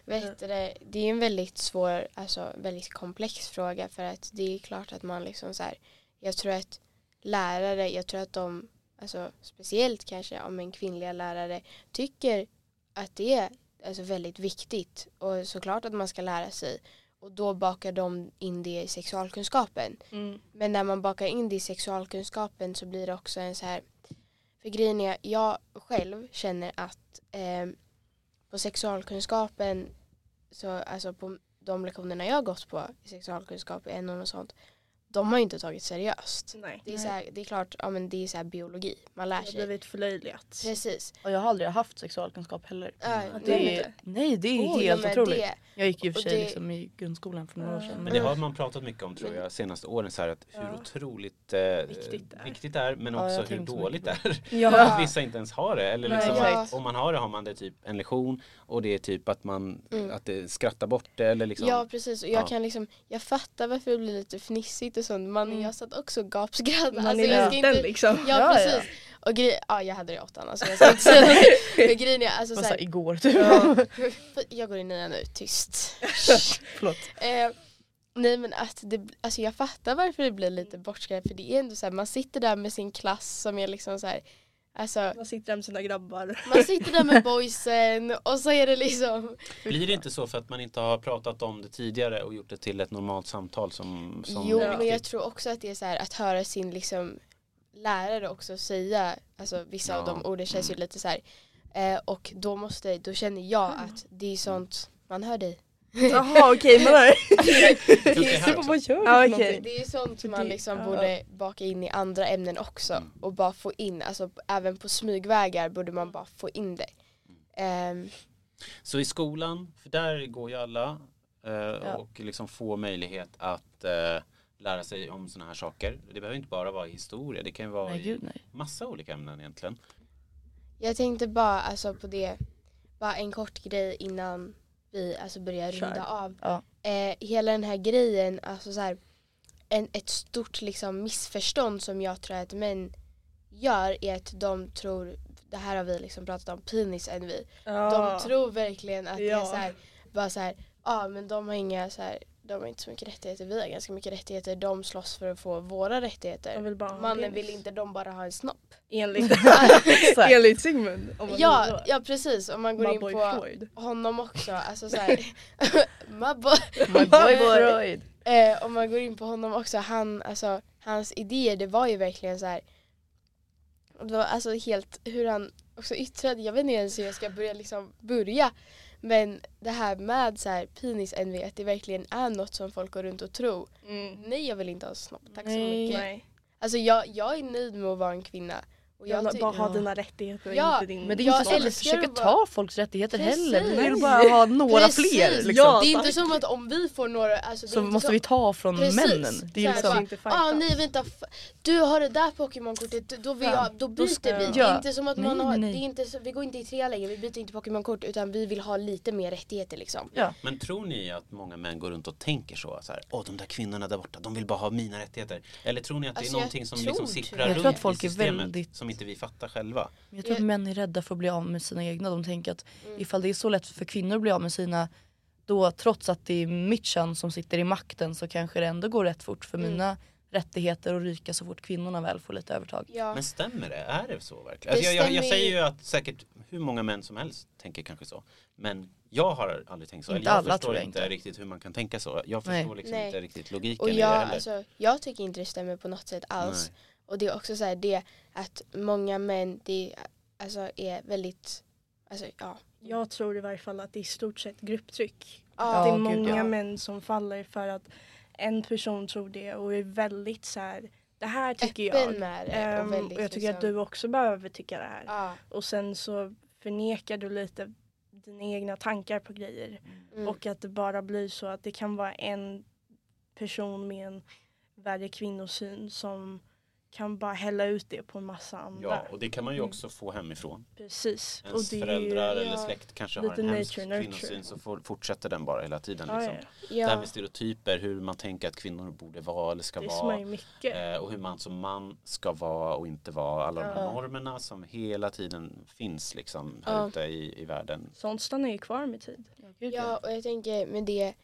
[SPEAKER 4] Vet du, det, det är en väldigt svår, alltså väldigt komplex fråga för att det är klart att man liksom så här, jag tror att lärare, jag tror att de, alltså speciellt kanske om en kvinnliga lärare tycker att det är alltså väldigt viktigt och såklart att man ska lära sig och då bakar de in det i sexualkunskapen.
[SPEAKER 3] Mm.
[SPEAKER 4] Men när man bakar in det i sexualkunskapen så blir det också en så här för grejen är, jag själv känner att eh, på sexualkunskapen så alltså på de lektionerna jag har gått på i sexualkunskap NO och sånt de har ju inte tagit seriöst.
[SPEAKER 3] Nej.
[SPEAKER 4] Det är, så här, det är klart, ja, men det är så här biologi, man lär
[SPEAKER 3] Det har
[SPEAKER 4] sig.
[SPEAKER 3] blivit förlöjligat.
[SPEAKER 4] Precis.
[SPEAKER 2] Och jag har aldrig haft sexualkunskap heller.
[SPEAKER 4] Ja,
[SPEAKER 2] Det
[SPEAKER 4] nej,
[SPEAKER 2] är, nej det är
[SPEAKER 4] Oh,
[SPEAKER 2] helt
[SPEAKER 4] ja,
[SPEAKER 2] otroligt.
[SPEAKER 4] det-
[SPEAKER 2] Jag gick ju för sig
[SPEAKER 4] det-
[SPEAKER 2] liksom i grundskolan för några år sedan.
[SPEAKER 1] Men det har man pratat mycket om tror jag senaste åren så här att hur
[SPEAKER 3] Ja.
[SPEAKER 1] otroligt eh,
[SPEAKER 3] Viktigt det är.
[SPEAKER 1] viktigt det är men
[SPEAKER 2] Ja,
[SPEAKER 1] också hur
[SPEAKER 2] tänkt så
[SPEAKER 1] dåligt det är.
[SPEAKER 3] Ja.
[SPEAKER 1] Att vissa inte ens har det. Eller liksom att om man har det har man det typ en lektion och det är typ att man
[SPEAKER 4] Mm.
[SPEAKER 1] att det skrattar bort det eller liksom.
[SPEAKER 4] Ja precis och jag
[SPEAKER 1] Ja.
[SPEAKER 4] kan liksom, jag fattar varför det blir lite fnissigt och sånt. Man,
[SPEAKER 3] Mm.
[SPEAKER 4] Jag satt också och gapskrattade.
[SPEAKER 3] Man
[SPEAKER 4] Alltså,
[SPEAKER 3] är liten
[SPEAKER 4] inte,
[SPEAKER 3] liksom.
[SPEAKER 4] Ja,
[SPEAKER 2] Ja,
[SPEAKER 4] precis.
[SPEAKER 2] ja.
[SPEAKER 4] Och grej, ja jag hade det i åttan alltså jag ska inte säga något. Men grejen är alltså
[SPEAKER 2] Det var
[SPEAKER 4] så
[SPEAKER 2] så här
[SPEAKER 4] här,
[SPEAKER 2] igår typ.
[SPEAKER 3] Ja.
[SPEAKER 4] jag går i nian nu, tyst.
[SPEAKER 2] Förlåt.
[SPEAKER 4] Eh, Nej men att det, alltså jag fattar varför det blir lite bortskrämt för det är ändå så här, man sitter där med sin klass som är liksom så här, alltså
[SPEAKER 3] Man sitter där med sina grabbar.
[SPEAKER 4] man sitter där med boysen och så är det liksom
[SPEAKER 1] Blir det inte så för att man inte har pratat om det tidigare och gjort det till ett normalt samtal som, som
[SPEAKER 4] Jo men jag tror också att det är så här att höra sin liksom lärare också säga alltså vissa av
[SPEAKER 1] Ja.
[SPEAKER 4] de orden känns ju
[SPEAKER 1] Mm.
[SPEAKER 4] lite så här eh, och då måste, då känner jag att det är sånt man hör dig.
[SPEAKER 3] Jaha okej men?
[SPEAKER 2] Vad gör du
[SPEAKER 3] Ja,
[SPEAKER 2] för
[SPEAKER 3] okej.
[SPEAKER 2] någonting?
[SPEAKER 4] Det är sånt
[SPEAKER 3] För
[SPEAKER 4] man
[SPEAKER 3] det-
[SPEAKER 4] liksom
[SPEAKER 3] ja.
[SPEAKER 4] borde baka in i andra ämnen också
[SPEAKER 1] Mm.
[SPEAKER 4] och bara få in, alltså även på smygvägar borde man bara få in det. Ehm,
[SPEAKER 1] Så i skolan, för där går ju alla eh, och liksom får möjlighet att eh, lära sig om sådana här saker. Det behöver inte bara vara historia, det kan ju vara
[SPEAKER 2] Nej gud nej.
[SPEAKER 1] massa olika ämnen egentligen.
[SPEAKER 4] jag tänkte bara alltså på det, bara en kort grej innan vi alltså börjar
[SPEAKER 3] Kör.
[SPEAKER 4] runda av.
[SPEAKER 2] Ja.
[SPEAKER 4] Eh, hela den här grejen, alltså så här, en, ett stort liksom missförstånd som jag tror att män gör är att de tror, det här har vi liksom pratat om, penis envy. De tror verkligen att det är
[SPEAKER 3] Ja.
[SPEAKER 4] så här, bara så här, ja men de har inga så här, de har inte så mycket rättigheter, vi har ganska mycket rättigheter, de slåss för att få våra rättigheter.
[SPEAKER 3] vill
[SPEAKER 4] Mannen vill inte, de bara ha en snopp.
[SPEAKER 3] Enligt, enligt Sigmund. Om man säger
[SPEAKER 4] Ja, ja precis, om man går
[SPEAKER 3] My
[SPEAKER 4] in på
[SPEAKER 3] Freud.
[SPEAKER 4] honom också, alltså så här, my boy.
[SPEAKER 2] My boy Freud.
[SPEAKER 4] Eh, om man går in på honom också, han, alltså, hans idéer det var ju verkligen så här. Det var alltså helt hur han också yttrade, jag vet inte ens hur jag ska börja liksom börja. Men det här med så här penis envy, att det verkligen är något som folk går runt och tror.
[SPEAKER 3] Mm.
[SPEAKER 4] Nej jag vill inte ha snopp, tack så mycket.
[SPEAKER 3] Nej.
[SPEAKER 4] Alltså jag, jag är nöjd med att vara en kvinna. Och
[SPEAKER 3] Jag
[SPEAKER 4] jag
[SPEAKER 3] bara ha
[SPEAKER 2] ja.
[SPEAKER 3] dina rättigheter
[SPEAKER 4] Ja,
[SPEAKER 3] inte din
[SPEAKER 2] Men det är
[SPEAKER 4] Jag
[SPEAKER 2] inte så att vi
[SPEAKER 4] att vara-
[SPEAKER 2] ta folks rättigheter heller. Vi
[SPEAKER 4] Precis.
[SPEAKER 2] vill bara ha några
[SPEAKER 4] Precis.
[SPEAKER 2] fler. Liksom.
[SPEAKER 3] Ja,
[SPEAKER 4] det är inte som att om vi får några, alltså,
[SPEAKER 2] så måste
[SPEAKER 4] så-
[SPEAKER 2] vi ta från
[SPEAKER 4] Precis.
[SPEAKER 2] männen. Det är liksom,
[SPEAKER 4] bara,
[SPEAKER 3] inte
[SPEAKER 4] ah, nej vänta, du har det där Pokémon-kortet, då, vill
[SPEAKER 2] Ja,
[SPEAKER 4] jag, då
[SPEAKER 2] då
[SPEAKER 4] byter vi.
[SPEAKER 2] jag-
[SPEAKER 4] Det är
[SPEAKER 2] Ja.
[SPEAKER 4] inte som att
[SPEAKER 2] Nej,
[SPEAKER 4] man har,
[SPEAKER 2] nej.
[SPEAKER 4] Det är inte så, vi går inte i tre längre, vi byter inte Pokémon-kort utan vi vill ha lite mer rättigheter liksom.
[SPEAKER 1] Men tror ni att många män går runt och tänker så? så här, Åh, de där kvinnorna där borta, de vill bara ha mina rättigheter. Eller tror ni att det
[SPEAKER 4] Alltså,
[SPEAKER 1] är
[SPEAKER 4] jag
[SPEAKER 1] någonting som liksom
[SPEAKER 4] det.
[SPEAKER 1] sipprar
[SPEAKER 2] Jag
[SPEAKER 1] runt
[SPEAKER 2] tror att folk
[SPEAKER 1] i
[SPEAKER 2] är
[SPEAKER 1] systemet
[SPEAKER 2] väldigt-
[SPEAKER 1] som inte vi fattar själva?
[SPEAKER 2] jag tror att män är rädda för att bli av med sina egna. De tänker att
[SPEAKER 4] Mm.
[SPEAKER 2] ifall det är så lätt för kvinnor att bli av med sina då trots att det är mitt kön som sitter i makten så kanske det ändå går rätt fort för
[SPEAKER 4] Mm.
[SPEAKER 2] mina rättigheter att ryka så fort kvinnorna väl får lite övertag.
[SPEAKER 4] Ja.
[SPEAKER 1] Men stämmer det? Är det så verkligen?
[SPEAKER 4] Det
[SPEAKER 1] Alltså jag, jag, jag säger ju att säkert hur många män som helst tänker kanske så. Men jag har aldrig tänkt så.
[SPEAKER 2] Inte
[SPEAKER 1] jag
[SPEAKER 2] alla,
[SPEAKER 1] förstår
[SPEAKER 2] tror jag
[SPEAKER 1] inte
[SPEAKER 2] inte.
[SPEAKER 1] riktigt hur man kan tänka så. Jag förstår
[SPEAKER 2] Nej.
[SPEAKER 1] liksom
[SPEAKER 4] Nej.
[SPEAKER 1] inte riktigt logiken
[SPEAKER 4] Och
[SPEAKER 1] i det
[SPEAKER 4] jag,
[SPEAKER 1] heller.
[SPEAKER 4] alltså, jag tycker inte det stämmer på något sätt alls.
[SPEAKER 1] Nej.
[SPEAKER 4] Och det är också så här det att många män det, alltså, är väldigt, alltså ja.
[SPEAKER 3] Jag tror i varje fall att det är i stort sett grupptryck.
[SPEAKER 4] Ja,
[SPEAKER 3] det är
[SPEAKER 2] gud,
[SPEAKER 3] många
[SPEAKER 2] ja.
[SPEAKER 3] män som faller för att en person tror det och är väldigt så här. Det här tycker
[SPEAKER 4] Öppen
[SPEAKER 3] jag.
[SPEAKER 4] med det
[SPEAKER 3] Ehm,
[SPEAKER 4] och väldigt
[SPEAKER 3] och jag tycker att
[SPEAKER 4] liksom,
[SPEAKER 3] du också behöver tycka det här.
[SPEAKER 4] ja,
[SPEAKER 3] Och sen så förnekar du lite dina egna tankar på grejer.
[SPEAKER 4] mm.
[SPEAKER 3] Och att det bara blir så att det kan vara en person med en värre kvinnosyn som kan bara hälla ut det på en massa andra.
[SPEAKER 1] Ja, och det kan man ju också få hemifrån.
[SPEAKER 3] Precis. Och
[SPEAKER 1] Ens
[SPEAKER 3] det är ju-
[SPEAKER 1] föräldrar eller
[SPEAKER 4] ja,
[SPEAKER 1] släkt kanske har en hemsk
[SPEAKER 3] nature,
[SPEAKER 1] kvinnosyn så får, fortsätter den bara hela tiden.
[SPEAKER 3] Ja,
[SPEAKER 1] Liksom.
[SPEAKER 3] ja.
[SPEAKER 1] Det här
[SPEAKER 4] ja,
[SPEAKER 1] med stereotyper, hur man tänker att kvinnor borde vara eller ska
[SPEAKER 3] Det
[SPEAKER 1] vara.
[SPEAKER 3] mycket.
[SPEAKER 1] Eh, och hur man som man ska vara och inte vara. Alla de här
[SPEAKER 3] Ja.
[SPEAKER 1] normerna som hela tiden finns liksom här
[SPEAKER 4] Ja.
[SPEAKER 1] ute i, i världen.
[SPEAKER 3] Sånt stannar ju kvar med tid.
[SPEAKER 4] ja, och jag tänker med det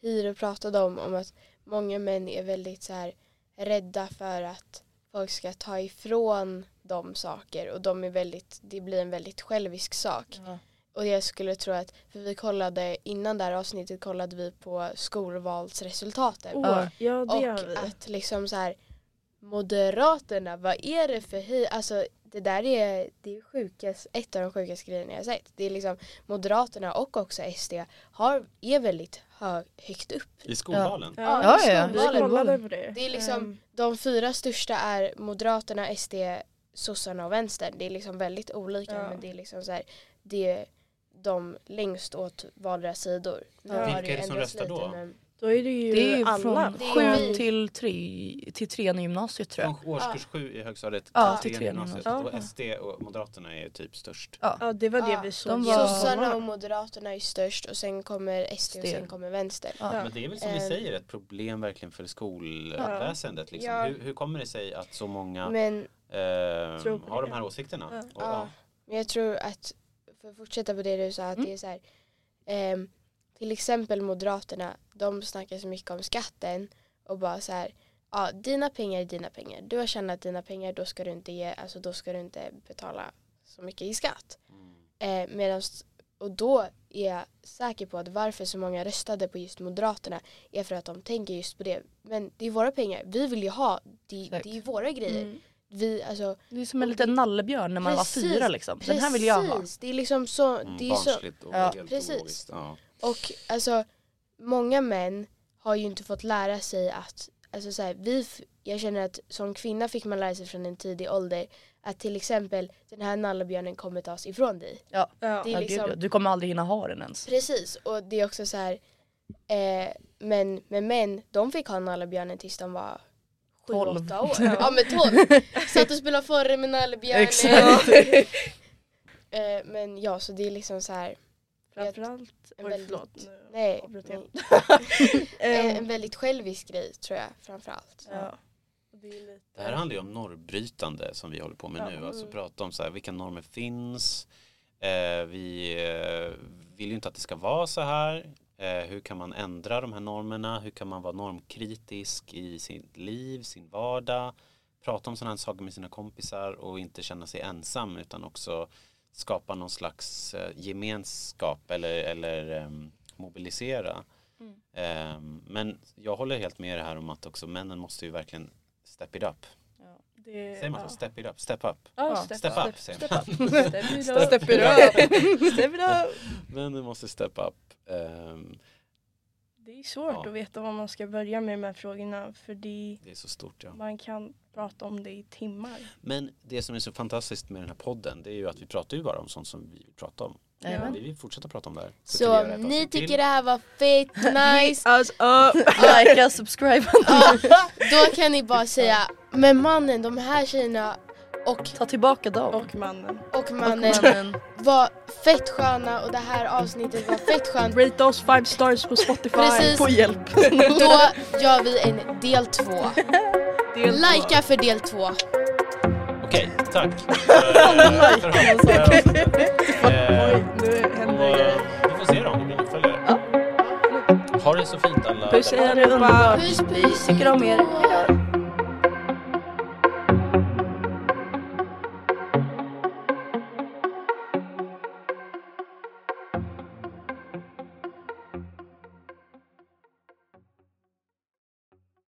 [SPEAKER 4] Hiro pratade om, om att många män är väldigt så här rädda för att folk ska ta ifrån dem saker och de är väldigt, det blir en väldigt självisk sak.
[SPEAKER 2] Ja.
[SPEAKER 4] Och jag skulle tro att, för vi kollade, innan det här avsnittet kollade vi på skolvalsresultaten.
[SPEAKER 3] Åh, ja det
[SPEAKER 4] och
[SPEAKER 3] gör vi.
[SPEAKER 4] att liksom så här Moderaterna, vad är det för hej? Alltså det där är, det är sjukas, ett av de sjukaste grejerna jag har sett. Det är liksom Moderaterna och också SD har, är väldigt hög, högt upp.
[SPEAKER 1] I skolvalen.
[SPEAKER 4] Ja,
[SPEAKER 2] Ja, ja,
[SPEAKER 3] vi
[SPEAKER 4] skolvalen.
[SPEAKER 3] kollade på det.
[SPEAKER 4] Det är liksom,
[SPEAKER 3] Ehm,
[SPEAKER 4] de fyra största är Moderaterna, SD, sossarna och vänstern. Det är liksom väldigt olika
[SPEAKER 3] Ja.
[SPEAKER 4] men det är liksom så här, det är de längst åt vardera sidor.
[SPEAKER 3] Ja.
[SPEAKER 1] Vilka är det som röstar då?
[SPEAKER 4] men-
[SPEAKER 3] då är det ju
[SPEAKER 2] Det är
[SPEAKER 3] alla.
[SPEAKER 2] från sju till tre, till trean i gymnasiet tror jag.
[SPEAKER 1] Från årskurs sju i högstadiet
[SPEAKER 2] Ja,
[SPEAKER 1] till trean i gymnasiet. Och SD och Moderaterna är typ störst.
[SPEAKER 3] Ja det var det
[SPEAKER 4] Ja,
[SPEAKER 3] vi såg.
[SPEAKER 2] de var-
[SPEAKER 4] Sossarna och Moderaterna är störst och sen kommer SD och sen kommer vänster.
[SPEAKER 2] Ja.
[SPEAKER 3] Ja.
[SPEAKER 1] Men det är väl som vi
[SPEAKER 4] Ehm.
[SPEAKER 1] säger ett problem verkligen för skolväsendet. Liksom.
[SPEAKER 4] Ja.
[SPEAKER 1] Hur, hur kommer det sig att så många
[SPEAKER 4] Men,
[SPEAKER 1] eh, har
[SPEAKER 3] det.
[SPEAKER 1] de här åsikterna?
[SPEAKER 3] Ja.
[SPEAKER 1] Och,
[SPEAKER 4] ja, men jag tror att, för att fortsätta på det du sa, att
[SPEAKER 2] Mm.
[SPEAKER 4] det är så här, ehm, till exempel Moderaterna, de snackar så mycket om skatten och bara så här, ja dina pengar är dina pengar. Du har tjänat dina pengar, då ska du inte, ge, alltså, då ska du inte betala så mycket i skatt. Eh, medans, och då är jag säker på att varför så många röstade på just Moderaterna är för att de tänker just på det. Men det är våra pengar, vi vill ju ha, det, det är våra grejer.
[SPEAKER 2] Mm.
[SPEAKER 4] Vi, alltså,
[SPEAKER 2] Det är som en liten nallebjörn när man
[SPEAKER 4] Precis,
[SPEAKER 2] var fyra liksom. Den här vill jag ha.
[SPEAKER 4] Precis, det är liksom så,
[SPEAKER 1] Mm,
[SPEAKER 4] det är så
[SPEAKER 1] barnsligt och
[SPEAKER 2] Ja.
[SPEAKER 1] helt
[SPEAKER 4] Precis.
[SPEAKER 1] ologiskt. Ja.
[SPEAKER 4] Och alltså många män har ju inte fått lära sig att, alltså så här, vi, jag känner att som kvinna fick man lära sig från en tidig ålder att till exempel den här nallebjörnen kommer tas ifrån dig.
[SPEAKER 3] Ja.
[SPEAKER 4] Det är liksom-.
[SPEAKER 2] Du kommer aldrig hinna ha den ens.
[SPEAKER 4] Precis, och det är också så här, eh, men med män, de fick ha nallebjörnen tills de var sju,
[SPEAKER 2] Tolv.
[SPEAKER 4] åtta år. Ja men tolv. Satt och spelade forre med nallebjörnen.
[SPEAKER 2] Exakt.
[SPEAKER 4] eh, men ja, så det är liksom så här,
[SPEAKER 3] Framförallt,
[SPEAKER 4] En
[SPEAKER 3] oj
[SPEAKER 4] väldigt-
[SPEAKER 3] förlåt. nu
[SPEAKER 4] nej, Eh, en väldigt självisk grej tror jag framförallt.
[SPEAKER 3] ja. Det
[SPEAKER 1] här handlar ju om normbrytande som vi håller på med
[SPEAKER 3] Ja.
[SPEAKER 1] nu. Alltså
[SPEAKER 3] Mm.
[SPEAKER 1] prata om så här, vilka normer finns. Eh, vi eh, vill ju inte att det ska vara så här. Eh, hur kan man ändra de här normerna? Hur kan man vara normkritisk i sitt liv, sin vardag? Prata om sådana här saker med sina kompisar och inte känna sig ensam utan också skapa någon slags eh, gemenskap eller, eller ehm, mobilisera.
[SPEAKER 2] Mm.
[SPEAKER 1] Ehm, men jag håller helt med det här om att också männen måste ju verkligen step it up.
[SPEAKER 3] Det,
[SPEAKER 1] Säger man
[SPEAKER 3] ja.
[SPEAKER 1] så? Step it up, step up.
[SPEAKER 3] Ja,
[SPEAKER 2] Ja,
[SPEAKER 3] step,
[SPEAKER 1] Step
[SPEAKER 3] up.
[SPEAKER 1] up säger
[SPEAKER 3] Step
[SPEAKER 1] man.
[SPEAKER 3] up. Step it up.
[SPEAKER 2] Step it up.
[SPEAKER 1] Männen måste step up. Ehm,
[SPEAKER 3] Det är svårt
[SPEAKER 1] Ja.
[SPEAKER 3] att veta vad man ska börja med de här frågorna för det,
[SPEAKER 1] det är så stort ja.
[SPEAKER 3] man kan prata om det i timmar.
[SPEAKER 1] Men det som är så fantastiskt med den här podden det är ju att vi pratar ju bara om sånt som vi vill prata om.
[SPEAKER 2] Jajamän.
[SPEAKER 1] Vi vill fortsätta prata om det här.
[SPEAKER 4] Så
[SPEAKER 1] göra ett
[SPEAKER 4] ni tycker
[SPEAKER 1] till.
[SPEAKER 4] det här var fett nice,
[SPEAKER 3] Us up!
[SPEAKER 2] Likea, subscribe.
[SPEAKER 4] ja, då kan ni bara säga Men mannen, de här tjejerna och,
[SPEAKER 2] Ta tillbaka dem.
[SPEAKER 3] Och mannen.
[SPEAKER 4] och mannen
[SPEAKER 2] mannen.
[SPEAKER 4] var fett sköna och det här avsnittet var fett skönt.
[SPEAKER 3] Rate oss five stars på Spotify.
[SPEAKER 4] Precis.
[SPEAKER 2] Få hjälp.
[SPEAKER 4] Då gör vi en del två.
[SPEAKER 3] Del.
[SPEAKER 4] Likea för del två.
[SPEAKER 1] Okej, tack. Eh,
[SPEAKER 3] det grejer.
[SPEAKER 1] Vi får se då om det blir.
[SPEAKER 2] Ja.
[SPEAKER 1] Ha det så fint alla.
[SPEAKER 3] Puss
[SPEAKER 2] underbart.
[SPEAKER 4] Puss,
[SPEAKER 2] Vi
[SPEAKER 4] puss.
[SPEAKER 2] tycker om er.
[SPEAKER 4] Hejdå.